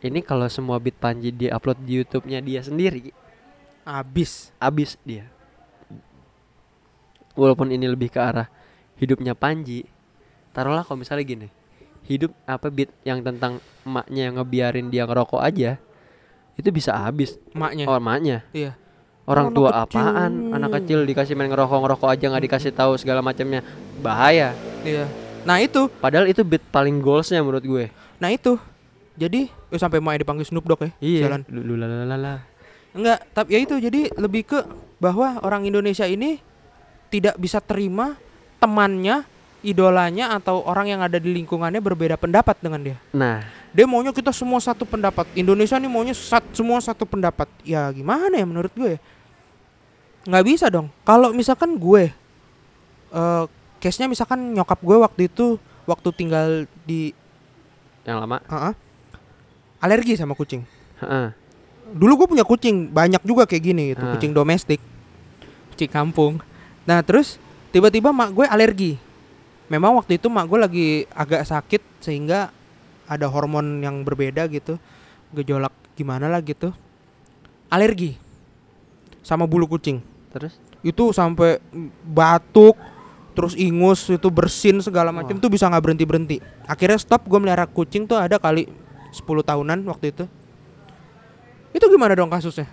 ini kalau semua beat Panji dia upload di YouTube-nya dia sendiri, abis. abis dia. Walaupun ini lebih ke arah hidupnya Panji, taruhlah kalau misalnya gini, hidup apa beat yang tentang emaknya yang ngebiarin dia ngerokok aja, itu bisa habis Maknya. oh emaknya. Iya. Orang tua kecil. apaan? Anak kecil dikasih main ngerokok ngerokok aja nggak dikasih tahu segala macamnya bahaya. Iya. Nah itu, Padahal itu beat paling goalsnya menurut gue. nah itu. Jadi, eh, sampai mau dipanggil Snoop Dogg ya. Jalan. Lu la la la la. Enggak, tapi ya itu jadi lebih ke bahwa orang Indonesia ini tidak bisa terima temannya, idolanya atau orang yang ada di lingkungannya berbeda pendapat dengan dia. Nah, Dia maunya kita semua satu pendapat. Indonesia nih maunya sat, semua satu pendapat. Ya gimana ya menurut gue? Nggak bisa dong. Kalau misalkan gue eh case-nya misalkan nyokap gue waktu itu waktu tinggal di yang lama. ah, ah, alergi sama kucing. Heeh. dulu gue punya kucing banyak juga kayak gini gitu Ah. kucing domestik kucing kampung nah terus tiba-tiba mak gue alergi memang waktu itu mak gue lagi agak sakit sehingga ada hormon yang berbeda gitu gejolak gimana lah gitu alergi sama bulu kucing Terus? Itu sampai batuk terus ingus itu bersin segala macam tuh bisa nggak berhenti berhenti akhirnya stop gue melihara kucing tuh ada kali 10 tahunan waktu itu. Itu gimana dong kasusnya?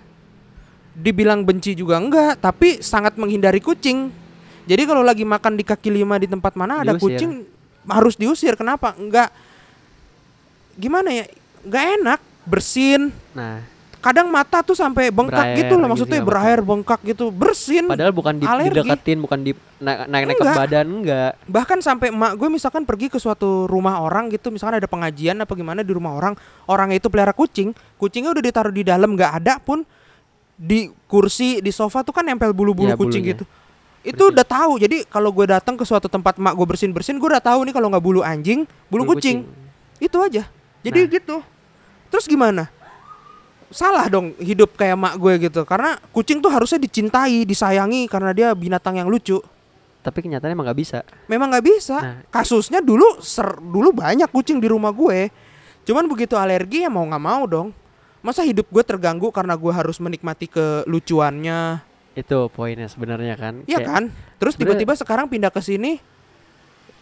Dibilang benci juga enggak tapi sangat menghindari kucing. Jadi kalau lagi makan di kaki lima di tempat mana ada Diusir. kucing harus diusir. Kenapa? Enggak. Gimana ya? Nggak enak. Bersin. Nah, kadang mata tuh sampai bengkak Berair gitu loh gitu maksudnya nggak berair bengkak gitu bersin padahal bukan di, Alergi. dideketin, bukan di naik naik, naik ke badan enggak. bahkan sampai emak gue misalkan pergi ke suatu rumah orang gitu misalkan ada pengajian apa gimana di rumah orang orangnya itu pelihara kucing kucingnya udah ditaruh di dalam nggak ada pun di kursi di sofa tuh kan nempel bulu-bulu Iya, kucing bulunya. gitu itu Bersin. udah tahu jadi kalau gue datang ke suatu tempat mak gue bersin bersin gue udah tahu nih kalau nggak bulu anjing bulu, kucing. itu aja jadi Nah. gitu terus gimana salah dong hidup kayak mak gue gitu karena kucing tuh harusnya dicintai disayangi karena dia binatang yang lucu Tapi kenyataannya emang nggak bisa. memang nggak bisa Nah. kasusnya dulu ser dulu banyak kucing di rumah gue cuman begitu alergi ya mau nggak mau dong masa hidup gue terganggu karena gue harus menikmati kelucuannya Itu poinnya sebenarnya kan. Iya kan terus tiba-tiba sekarang pindah ke sini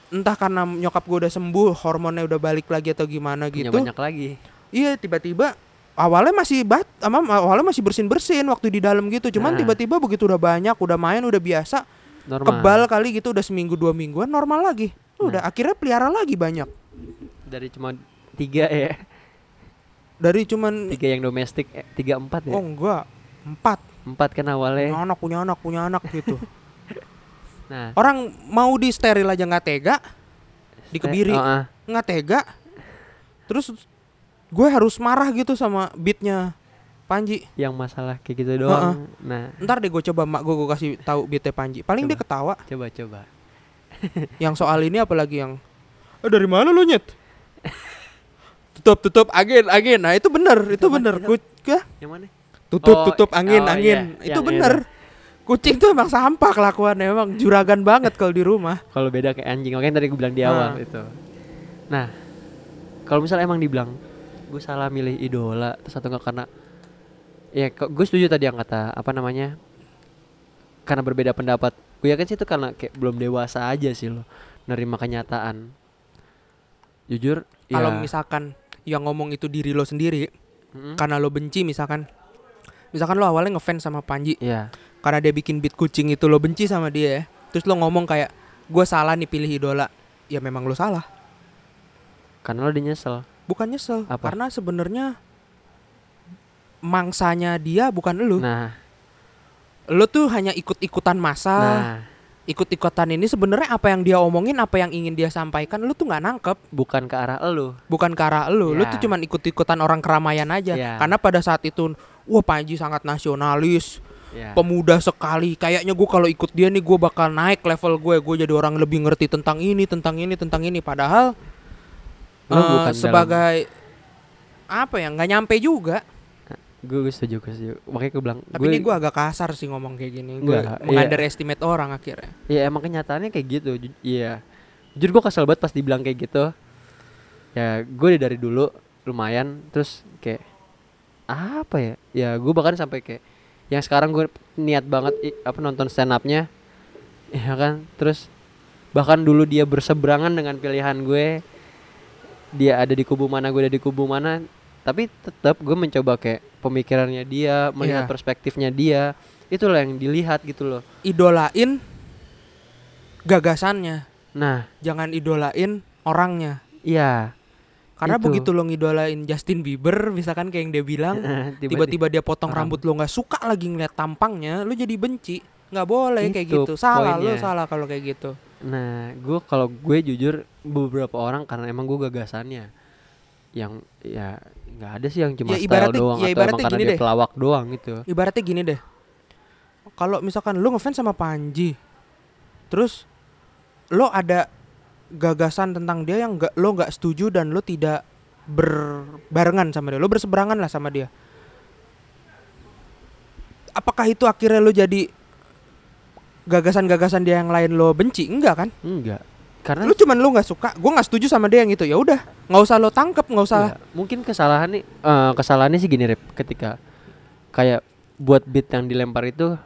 entah karena nyokap gue udah sembuh hormonnya udah balik lagi atau gimana punya gitu banyak lagi. iya tiba-tiba awalnya masih bat ama awalnya masih bersin bersin waktu di dalam gitu cuman Nah. tiba-tiba begitu udah banyak udah main udah biasa Normal. kebal kali gitu udah seminggu dua mingguan normal lagi udah akhirnya pelihara lagi banyak Dari cuma tiga ya. dari cuman Tiga yang domestik, eh, tiga empat ya. oh enggak empat Empat kan awalnya. punya anak punya anak punya anak gitu Nah, orang mau di steril aja nggak tega dikebiri Oh, ah. nggak tega terus gue harus marah gitu sama beatnya Panji. Yang masalah kayak gitu doang. Nah, ntar deh gue coba mak gue gue kasih tahu beatnya Panji. Paling dia Coba. ketawa. Coba coba. yang soal ini apalagi yang "Eh, dari mana lu nyet? Tutup tutup angin angin. Nah itu bener itu bener. Itu? Ku- Yang mana? tutup Oh, tutup angin oh, angin. iya, itu yang bener. kucing tuh emang sampah kelakuannya. Emang juragan banget kalau di rumah. Kalau beda kayak anjing, makanya tadi gue bilang di awal Nah. itu. Nah, kalau misalnya emang dibilang gue salah milih idola terus atau enggak karena ya gue setuju tadi yang kata apa namanya karena berbeda pendapat. Gue yakin sih itu karena kayak belum dewasa aja sih lo nerima kenyataan. Jujur kalau ya, misalkan yang ngomong itu diri lo sendiri Mm-mm. karena lo benci misalkan misalkan lo awalnya ngefans sama Panji Iya, karena dia bikin beat kucing itu lo benci sama dia ya terus lo ngomong kayak gue salah nih pilih idola. Ya memang lo salah. Karena lo udah nyesel bukan nyesel Apa? karena sebenarnya mangsanya dia bukan lo nah. Lo tuh hanya ikut-ikutan masa nah. ikut-ikutan ini sebenarnya apa yang dia omongin apa yang ingin dia sampaikan lo tuh nggak nangkep. Bukan ke arah lo bukan ke arah lo Ya. tuh cuman ikut-ikutan orang keramaian aja. Ya. karena pada saat itu wah Panji sangat nasionalis ya. pemuda sekali. Kayaknya gue kalau ikut dia nih gue bakal naik level gue. Gue jadi orang lebih ngerti tentang ini tentang ini tentang ini. Padahal Lo eh, bukan dalam- sebagai apa ya nggak nyampe juga. Gue gue setuju gue setuju. Makanya gue bilang tapi ini gue agak kasar sih ngomong kayak gini. Gue iya. mengunderestimate orang akhirnya. Ya emang kenyataannya kayak gitu iya. Jujur gue kesel banget pas dibilang kayak gitu. Ya gue dari dulu lumayan terus kayak apa ya? Ya gue bahkan sampai kayak yang sekarang gue niat banget i- apa nonton stand upnya ya kan? Terus bahkan dulu dia berseberangan dengan pilihan gue dia ada di kubu mana gue ada di kubu mana. Tapi tetap gue mencoba kayak pemikirannya dia melihat Iya. perspektifnya dia. Itulah yang dilihat gitu loh. Idolain gagasannya. Nah. Jangan idolain orangnya. Iya. Karena Itu. begitu lo ngidolain Justin Bieber misalkan kayak yang dia bilang tiba-tiba dia potong rambut. rambut lo nggak suka lagi ngeliat tampangnya lo jadi benci. Nggak boleh kayak Itu gitu. Salah lo poinnya. salah kalau kayak gitu Nah, gue kalau gue jujur beberapa orang karena emang gue gagasannya yang ya nggak ada sih yang cuma Ya, style ibaratnya- doang ya, atau emang karena dia deh. pelawak doang gitu. ibaratnya gini deh kalau misalkan lo ngefans sama Panji terus lo ada gagasan tentang dia yang nggak lo nggak setuju dan lo tidak berbarengan sama dia lo berseberangan lah sama dia apakah itu akhirnya lo jadi gagasan-gagasan dia yang lain lo benci? Enggak kan? Enggak. karena lu cuman lu nggak suka gue nggak setuju sama dia yang itu. Ya udah nggak usah lo tangkep nggak usah. Iya, mungkin kesalahan nih eh, kesalahannya sih gini Rip. Ketika kayak buat beat yang dilempar itu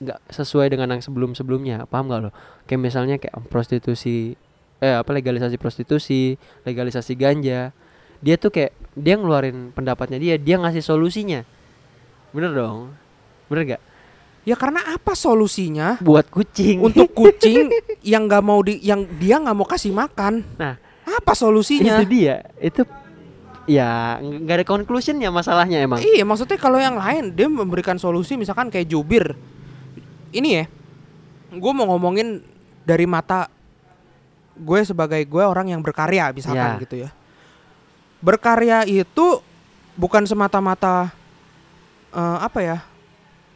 nggak sesuai dengan yang sebelum-sebelumnya. Paham nggak lo? Kayak misalnya kayak prostitusi eh apa legalisasi prostitusi legalisasi ganja. Dia tuh kayak dia ngeluarin pendapatnya dia dia ngasih solusinya. Bener dong? Bener gak ya karena apa solusinya? Buat kucing. Untuk kucing yang nggak mau di yang dia nggak mau kasih makan. Nah. apa solusinya? itu dia. Itu ya nggak ada conclusionnya masalahnya emang. Iya maksudnya kalau yang lain dia memberikan solusi misalkan kayak jubir. Ini ya Gue mau ngomongin dari mata gue sebagai gue orang yang berkarya misalkan Ya. gitu ya. Berkarya itu bukan semata-mata eh, apa ya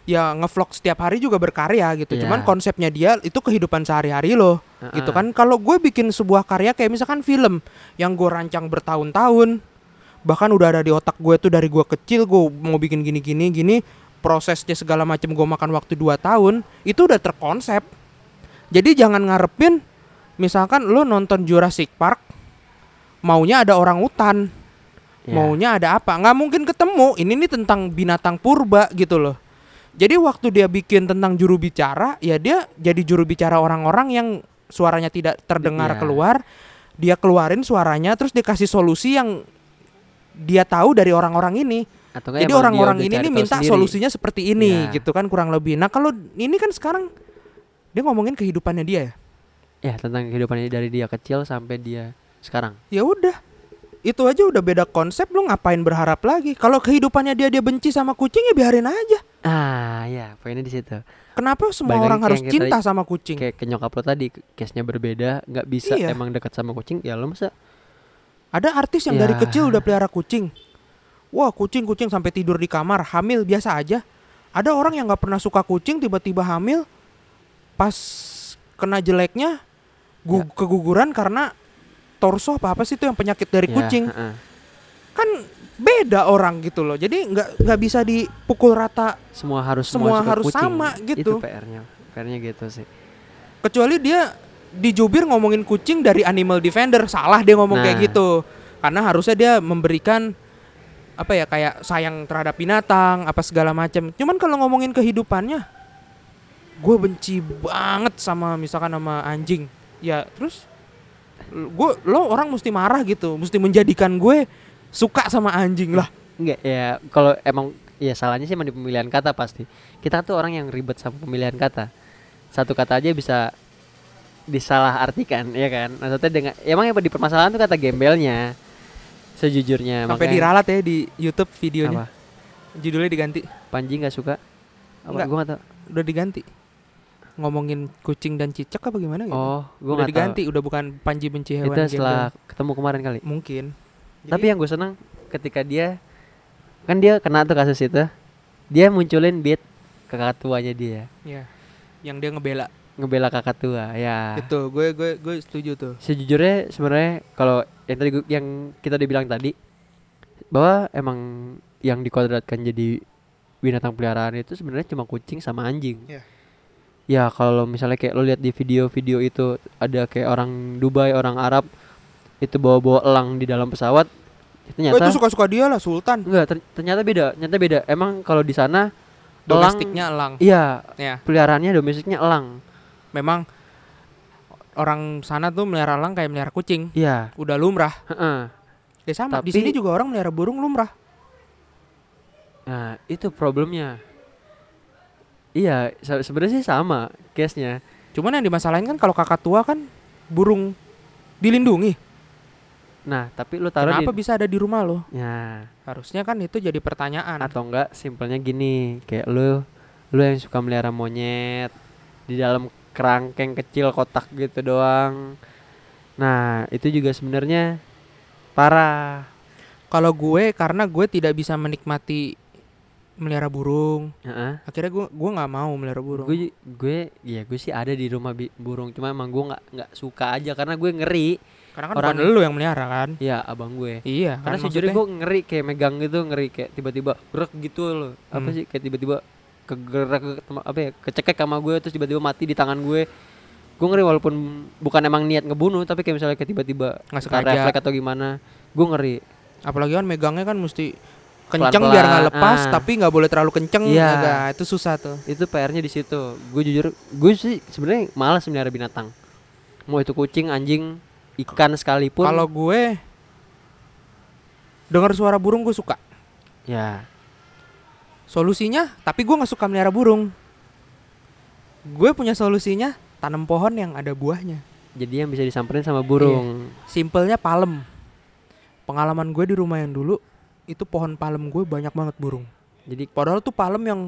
Ya ngevlog setiap hari juga berkarya gitu Ya. Cuman konsepnya dia itu kehidupan sehari-hari loh gitu Heeh. kan Kalau gue bikin sebuah karya kayak misalkan film Yang gue rancang bertahun-tahun bahkan udah ada di otak gue tuh dari gue kecil gue mau bikin gini gini prosesnya segala macam gue makan waktu 2 tahun itu udah terkonsep jadi jangan ngarepin misalkan lo nonton Jurassic Park maunya ada orang hutan Ya. maunya ada apa nggak mungkin ketemu ini nih tentang binatang purba gitu loh jadi waktu dia bikin tentang juru bicara ya dia jadi juru bicara orang-orang yang suaranya tidak terdengar Iya. keluar. Dia keluarin suaranya terus dikasih solusi yang dia tahu dari orang-orang ini. Atau jadi orang-orang ini nih minta sendiri. solusinya seperti ini Iya. gitu kan kurang lebih. Nah kalau ini kan sekarang dia ngomongin kehidupannya dia ya? Ya tentang kehidupannya dari dia kecil sampai dia sekarang. Ya udah. Itu aja udah beda konsep lu ngapain berharap lagi? Kalau kehidupannya dia dia benci sama kucing ya biarin aja ah ya poinnya di situ kenapa semua Balik orang harus cinta sama kucing kayak ke nyokap lo tadi case nya berbeda nggak bisa Iya. emang dekat sama kucing ya lo masa ada artis yang dari Ya. kecil udah pelihara kucing wah kucing kucing sampai tidur di kamar hamil biasa aja ada orang yang nggak pernah suka kucing tiba-tiba hamil pas kena jeleknya gu- Ya. keguguran karena torso apa apa sih itu yang penyakit dari Ya, kucing heeh. kan beda orang gitu loh. Jadi nggak nggak bisa dipukul rata. Semua harus Semua harus kucing. sama gitu. itu PR-nya PR-nya gitu sih. Kecuali dia di jubir ngomongin kucing dari animal defender. Salah dia ngomong kayak Nah. gitu. Karena harusnya dia memberikan apa ya kayak sayang terhadap binatang apa segala macam. Cuman kalau ngomongin kehidupannya gue benci banget sama misalkan sama anjing. Ya terus gue lo orang mesti marah gitu. Mesti menjadikan gue suka sama anjing lah. Enggak ya kalau emang ya salahnya sih emang di pemilihan kata pasti. Kita tuh orang yang ribet sama pemilihan kata. Satu kata aja bisa disalah artikan ya kan? Maksudnya dengan emang yang di permasalahan tuh kata gembelnya sejujurnya. Sampai makanya- diralat ya di YouTube videonya. Apa? Judulnya diganti. Panji nggak suka? Apa? Gua nggak tahu. Udah diganti. Ngomongin kucing dan cicak apa gimana gitu? Oh gua udah nggak tahu. diganti udah bukan Panji benci hewan itu setelah ketemu kemarin kali. Mungkin Tapi yang gue senang ketika dia kan dia kena tuh kasus itu, dia munculin beat kakak tuanya dia, ya yang dia ngebela ngebela kakak tua. Ya. itu gue gue gue setuju tuh Sejujurnya sebenarnya kalau yang tadi gua- yang kita udah bilang tadi bahwa emang yang dikodratkan jadi binatang peliharaan itu sebenarnya cuma kucing sama anjing. Iya. Ya kalau misalnya kayak lo lihat di video-video itu ada kayak orang Dubai, orang Arab itu bawa-bawa elang di dalam pesawat. Gue Ternyata itu suka suka dia lah Sultan Enggak, ter- ternyata beda. Ternyata beda. Emang kalau di sana elang domestiknya elang iya, ya peliharaannya domestiknya elang. memang orang sana tuh melihara elang kayak melihara kucing Iya, udah lumrah heeh. ya sama di sini juga orang melihara burung lumrah Nah, itu problemnya. Iya, se- sebenarnya sih sama case-nya. cuman yang dimasalahin kan kalau kakak tua kan burung dilindungi Nah, tapi lu taruh kenapa di bisa ada di rumah lo? Ya, harusnya kan itu jadi pertanyaan. Atau enggak simpelnya gini, kayak lu lu yang suka melihara monyet di dalam kerangkeng kecil kotak gitu doang. Nah, itu juga sebenarnya parah. kalau gue karena gue tidak bisa menikmati melihara burung. Heeh. akhirnya gue gue nggak mau melihara burung. Gue gue ya gue sih ada di rumah bi- burung. Cuma emang gue nggak nggak suka aja. Karena gue ngeri karena kan orang- bukan lu yang melihara kan? Ya abang gue. Iya karena kan sejujurnya gue ngeri kayak megang gitu ngeri kayak tiba-tiba gerak gitu loh. Apa Hmm. sih kayak tiba-tiba kegerak ke- apa ya kecekek sama gue terus tiba-tiba mati di tangan gue. Gue ngeri walaupun bukan emang niat ngebunuh tapi kayak misalnya kayak tiba-tiba Nggak sengaja. refleks atau gimana gue ngeri. Apalagi kan megangnya kan mesti kenceng biar nggak lepas ah. tapi nggak boleh terlalu kenceng Iya. agak itu susah tuh. Itu PR-nya di situ. Gue jujur gue sih sebenarnya malas melihara binatang. Mau itu kucing anjing ikan sekalipun. Kalau gue dengar suara burung gue suka. Ya. Solusinya tapi gue nggak suka melihara burung. Gue punya solusinya tanam pohon yang ada buahnya. Jadi yang bisa disamperin sama burung. Simpelnya palem. Pengalaman gue di rumah yang dulu itu pohon palem gue banyak banget burung. Jadi padahal tuh palem yang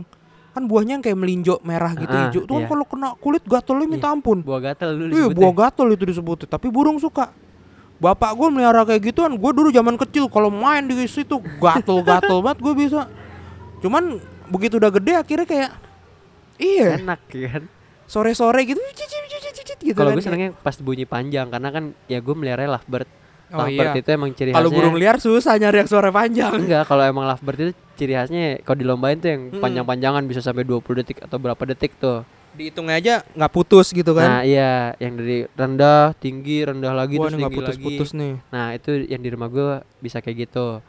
kan buahnya yang kayak melinjo merah gitu Ah, hijau. Tuh kan iya. kalau kena kulit gatalnya minta ampun. Buah gatel dulu Iya buah gatel itu disebutnya. Tapi burung suka. Bapak gue melihara kayak gituan. Gue dulu zaman kecil kalau main di situ Gatel-gatel banget gue bisa. Cuman begitu udah gede akhirnya kayak Iya. Enak ya kan? Sore-sore gitu cicit, cicit, cicit, gitu kalau kan. gue senengnya pas bunyi panjang. Karena kan ya gue melihara lovebird Oh lovebird iya. itu emang ciri Kalau khasnya burung liar susah nyari yang suara panjang. Enggak kalau emang lovebird itu ciri khasnya kalau dilombain tuh yang Mm-mm. panjang-panjangan bisa sampai 20 detik atau berapa detik tuh. Dihitungnya aja nggak putus gitu nah kan iya yang dari rendah tinggi rendah lagi Wah terus tinggi lagi. putus-putus nih. Nah itu yang di rumah gue bisa kayak gitu.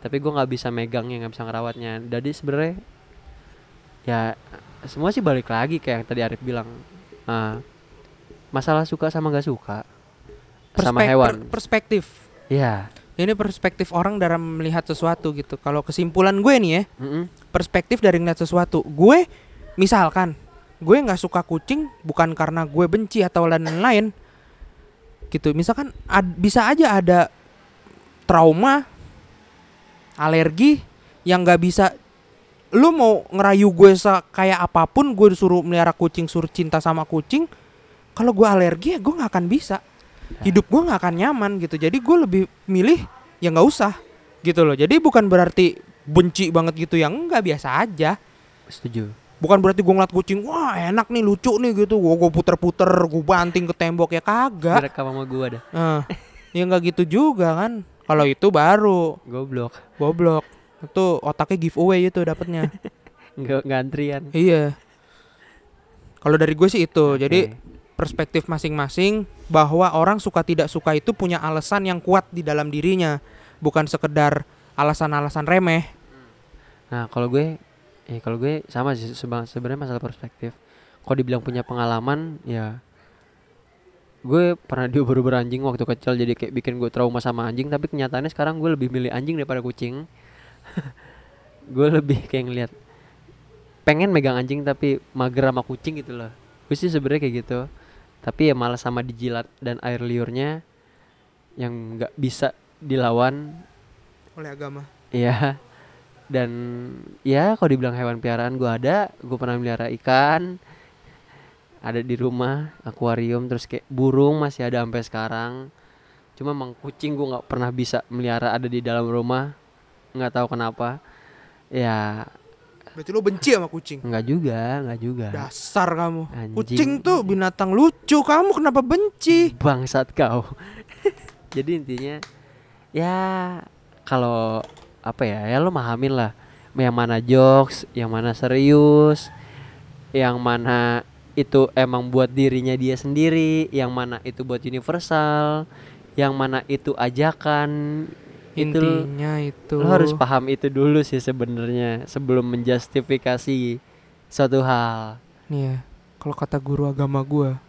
Tapi gue nggak bisa megangnya nggak bisa ngerawatnya. Jadi sebenarnya ya semua sih balik lagi kayak yang tadi Arif bilang. Ah, masalah suka sama nggak suka sama Perspek- hewan per- Perspektif ya Ini perspektif orang dalam melihat sesuatu gitu Kalau kesimpulan gue nih ya mm-mm. perspektif dari ngeliat sesuatu. Gue misalkan gue nggak suka kucing bukan karena gue benci atau lain-lain. Gitu. Misalkan ad- bisa aja ada trauma, alergi yang nggak bisa lu mau ngerayu gue kayak apa pun gue disuruh melihara kucing suruh cinta sama kucing kalau gue alergi ya gue nggak akan bisa hidup gue nggak akan nyaman gitu. Jadi gue lebih milih ya nggak usah gitu loh. Jadi bukan berarti benci banget gitu yang nggak biasa aja. Setuju. Bukan berarti gue ngeliat kucing wah enak nih lucu nih gitu. Gue gue puter-puter gue banting ke tembok ya kagak. Direkam sama gue ada Eh, ya nggak gitu juga kan. Kalau itu baru. Goblok. Goblok. Itu otaknya giveaway itu dapatnya nggak nggak antrian iya. Kalau dari gue sih itu. Jadi Oke. Perspektif masing-masing bahwa orang suka tidak suka itu punya alasan yang kuat di dalam dirinya bukan sekedar alasan-alasan remeh. Nah kalau gue eh kalau gue sama sih sebenarnya masalah perspektif. Kalau dibilang punya pengalaman ya gue pernah diubur-ubur anjing waktu kecil jadi kayak bikin gue trauma sama anjing tapi kenyataannya sekarang gue lebih milih anjing daripada kucing. Gue lebih kayak ngeliat pengen megang anjing tapi mager sama kucing gitu loh. Gue sih sebenarnya kayak gitu tapi ya malah sama dijilat dan air liurnya yang nggak bisa dilawan oleh agama Iya. Dan ya kalau dibilang hewan piaraan gua ada, gue pernah melihara ikan. Ada di rumah, akuarium terus kayak burung masih ada sampai sekarang. Cuma emang kucing gua nggak pernah bisa melihara ada di dalam rumah. nggak tahu kenapa. Ya, berarti lo benci sama kucing nggak juga, nggak juga. dasar kamu Anjing. kucing tuh binatang lucu kamu kenapa benci Bangsat kau. Jadi intinya ya kalau apa ya ya lo mahamin lah yang mana jokes, yang mana serius, yang mana itu emang buat dirinya dia sendiri, yang mana itu buat universal, yang mana itu ajakan. Intinya itu. lo harus paham itu dulu sih sebenarnya sebelum menjustifikasi suatu hal. nih ya kalau kata guru agama gua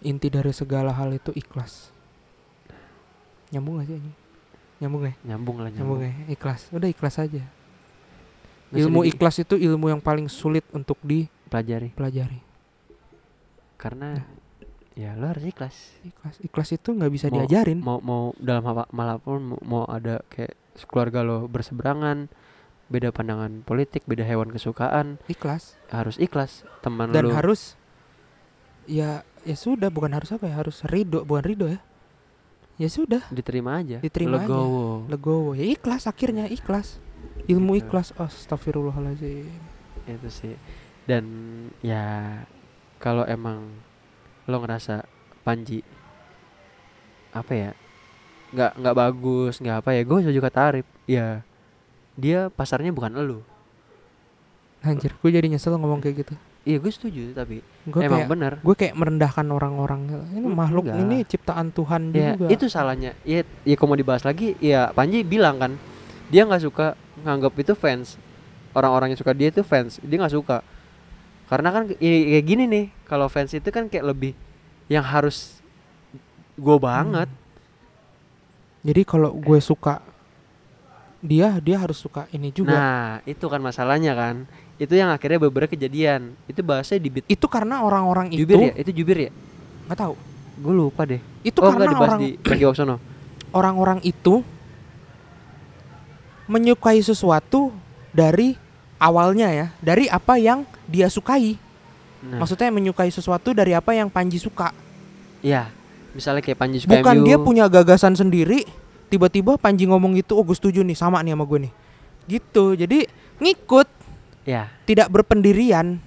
inti dari segala hal itu ikhlas. Nyambung gak sih ini? Nyambung ya? Nyambung lah nyambung nyambung. ya? Ikhlas. Udah ikhlas aja. Nggak ilmu ikhlas itu ilmu yang paling sulit untuk pelajari. dipelajari karena ya lo harus ikhlas. ikhlas. Ikhlas itu nggak bisa Mau- diajarin. mau mau dalam apa malapun mau, mau ada kayak keluarga lo berseberangan beda pandangan politik beda hewan kesukaan ikhlas. harus ikhlas. Teman dan lo harus ya ya sudah bukan harus apa ya harus ridho bukan ridho ya. Ya sudah. Diterima aja. Diterima aja. legowo. Legowo. Ya ikhlas akhirnya ikhlas. Ilmu Gitu. ikhlas. Astagfirullahaladzim itu sih. Dan ya kalau emang lo ngerasa Panji apa ya nggak nggak bagus nggak apa ya gue juga tarif. Ya dia pasarnya bukan elu. Anjir gue jadi nyesel ngomong kayak gitu. Iya gue setuju tapi Gue emang kayak bener. gue kayak merendahkan orang-orang. Ini Hmm, makhluk enggak. ini ciptaan Tuhan ya juga. itu salahnya. Ya ya kalau mau dibahas lagi ya Panji bilang kan dia nggak suka nganggap itu fans. Orang-orang yang suka dia itu fans dia nggak suka karena kan ya, kayak gini nih kalau fans itu kan kayak lebih yang harus gue banget. Jadi kalau gue suka dia, dia harus suka ini juga. nah itu kan masalahnya kan. Itu yang akhirnya beberapa kejadian. Itu bahasanya di beat itu karena orang-orang itu jubir ya? Itu jubir ya? Nggak tahu. gue lupa deh. Itu oh karena orang di Waksono orang-orang itu menyukai sesuatu dari awalnya ya, dari apa yang dia sukai. nah, Maksudnya menyukai sesuatu dari apa yang Panji suka. ya misalnya kayak Panji suka Bukan MU. dia punya gagasan sendiri, tiba-tiba Panji ngomong gitu, oh gue setuju nih sama nih sama gue nih. Gitu. Jadi ngikut, ya tidak berpendirian.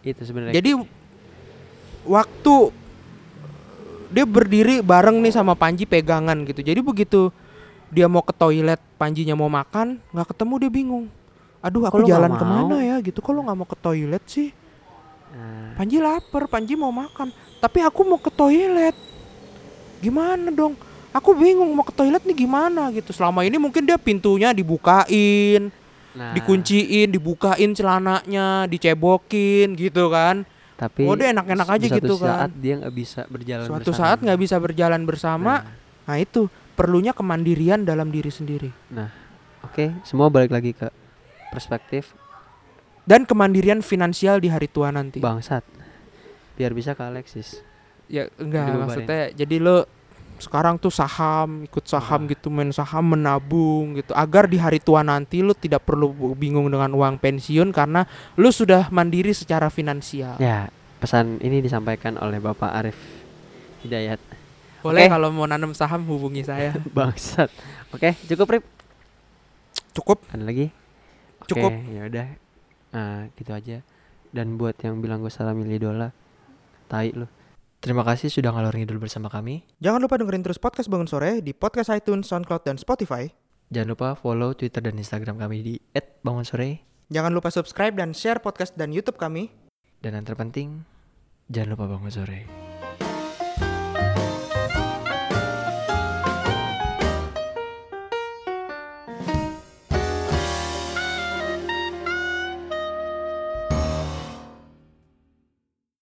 itu sebenarnya Jadi waktu dia berdiri bareng nih sama Panji pegangan gitu. Jadi begitu dia mau ke toilet, Panjinya mau makan, nggak ketemu dia bingung. Aduh, aku jalan mau? ke mana ya gitu? Kalau nggak mau ke toilet sih? Nah, Panji lapar, Panji mau makan. Tapi aku mau ke toilet. Gimana dong? Aku bingung mau ke toilet nih gimana gitu. Selama ini mungkin dia pintunya dibukain, nah, dikunciin, dibukain celananya, dicebokin gitu kan. tapi Oh, dia enak-enak aja gitu kan. saat dia nggak bisa berjalan Suatu bersama. saat nggak bisa berjalan bersama. Nah, Nah itu perlunya kemandirian dalam diri sendiri oke semua balik lagi ke perspektif dan kemandirian finansial di hari tua nanti. bangsat biar bisa ke Alexis Ya enggak Dibubarin. maksudnya jadi lo sekarang tuh saham ikut saham Ah. gitu main saham menabung gitu agar di hari tua nanti lo tidak perlu bingung dengan uang pensiun karena lo sudah mandiri secara finansial. ya pesan ini disampaikan oleh Bapak Arif Hidayat Boleh Oke. kalau mau nanam saham hubungi saya. bangsat oke cukup Rip Cukup. ada lagi Cukup. ya udah nah gitu aja dan buat yang bilang gue salah milih idola tai lu terima kasih sudah ngalor ngidul bersama kami Jangan lupa dengerin terus podcast Bangun Sore di podcast iTunes, SoundCloud, dan Spotify. jangan lupa follow Twitter dan Instagram kami di @bangonsore Jangan lupa subscribe dan share podcast dan YouTube kami. dan yang terpenting jangan lupa bangun sore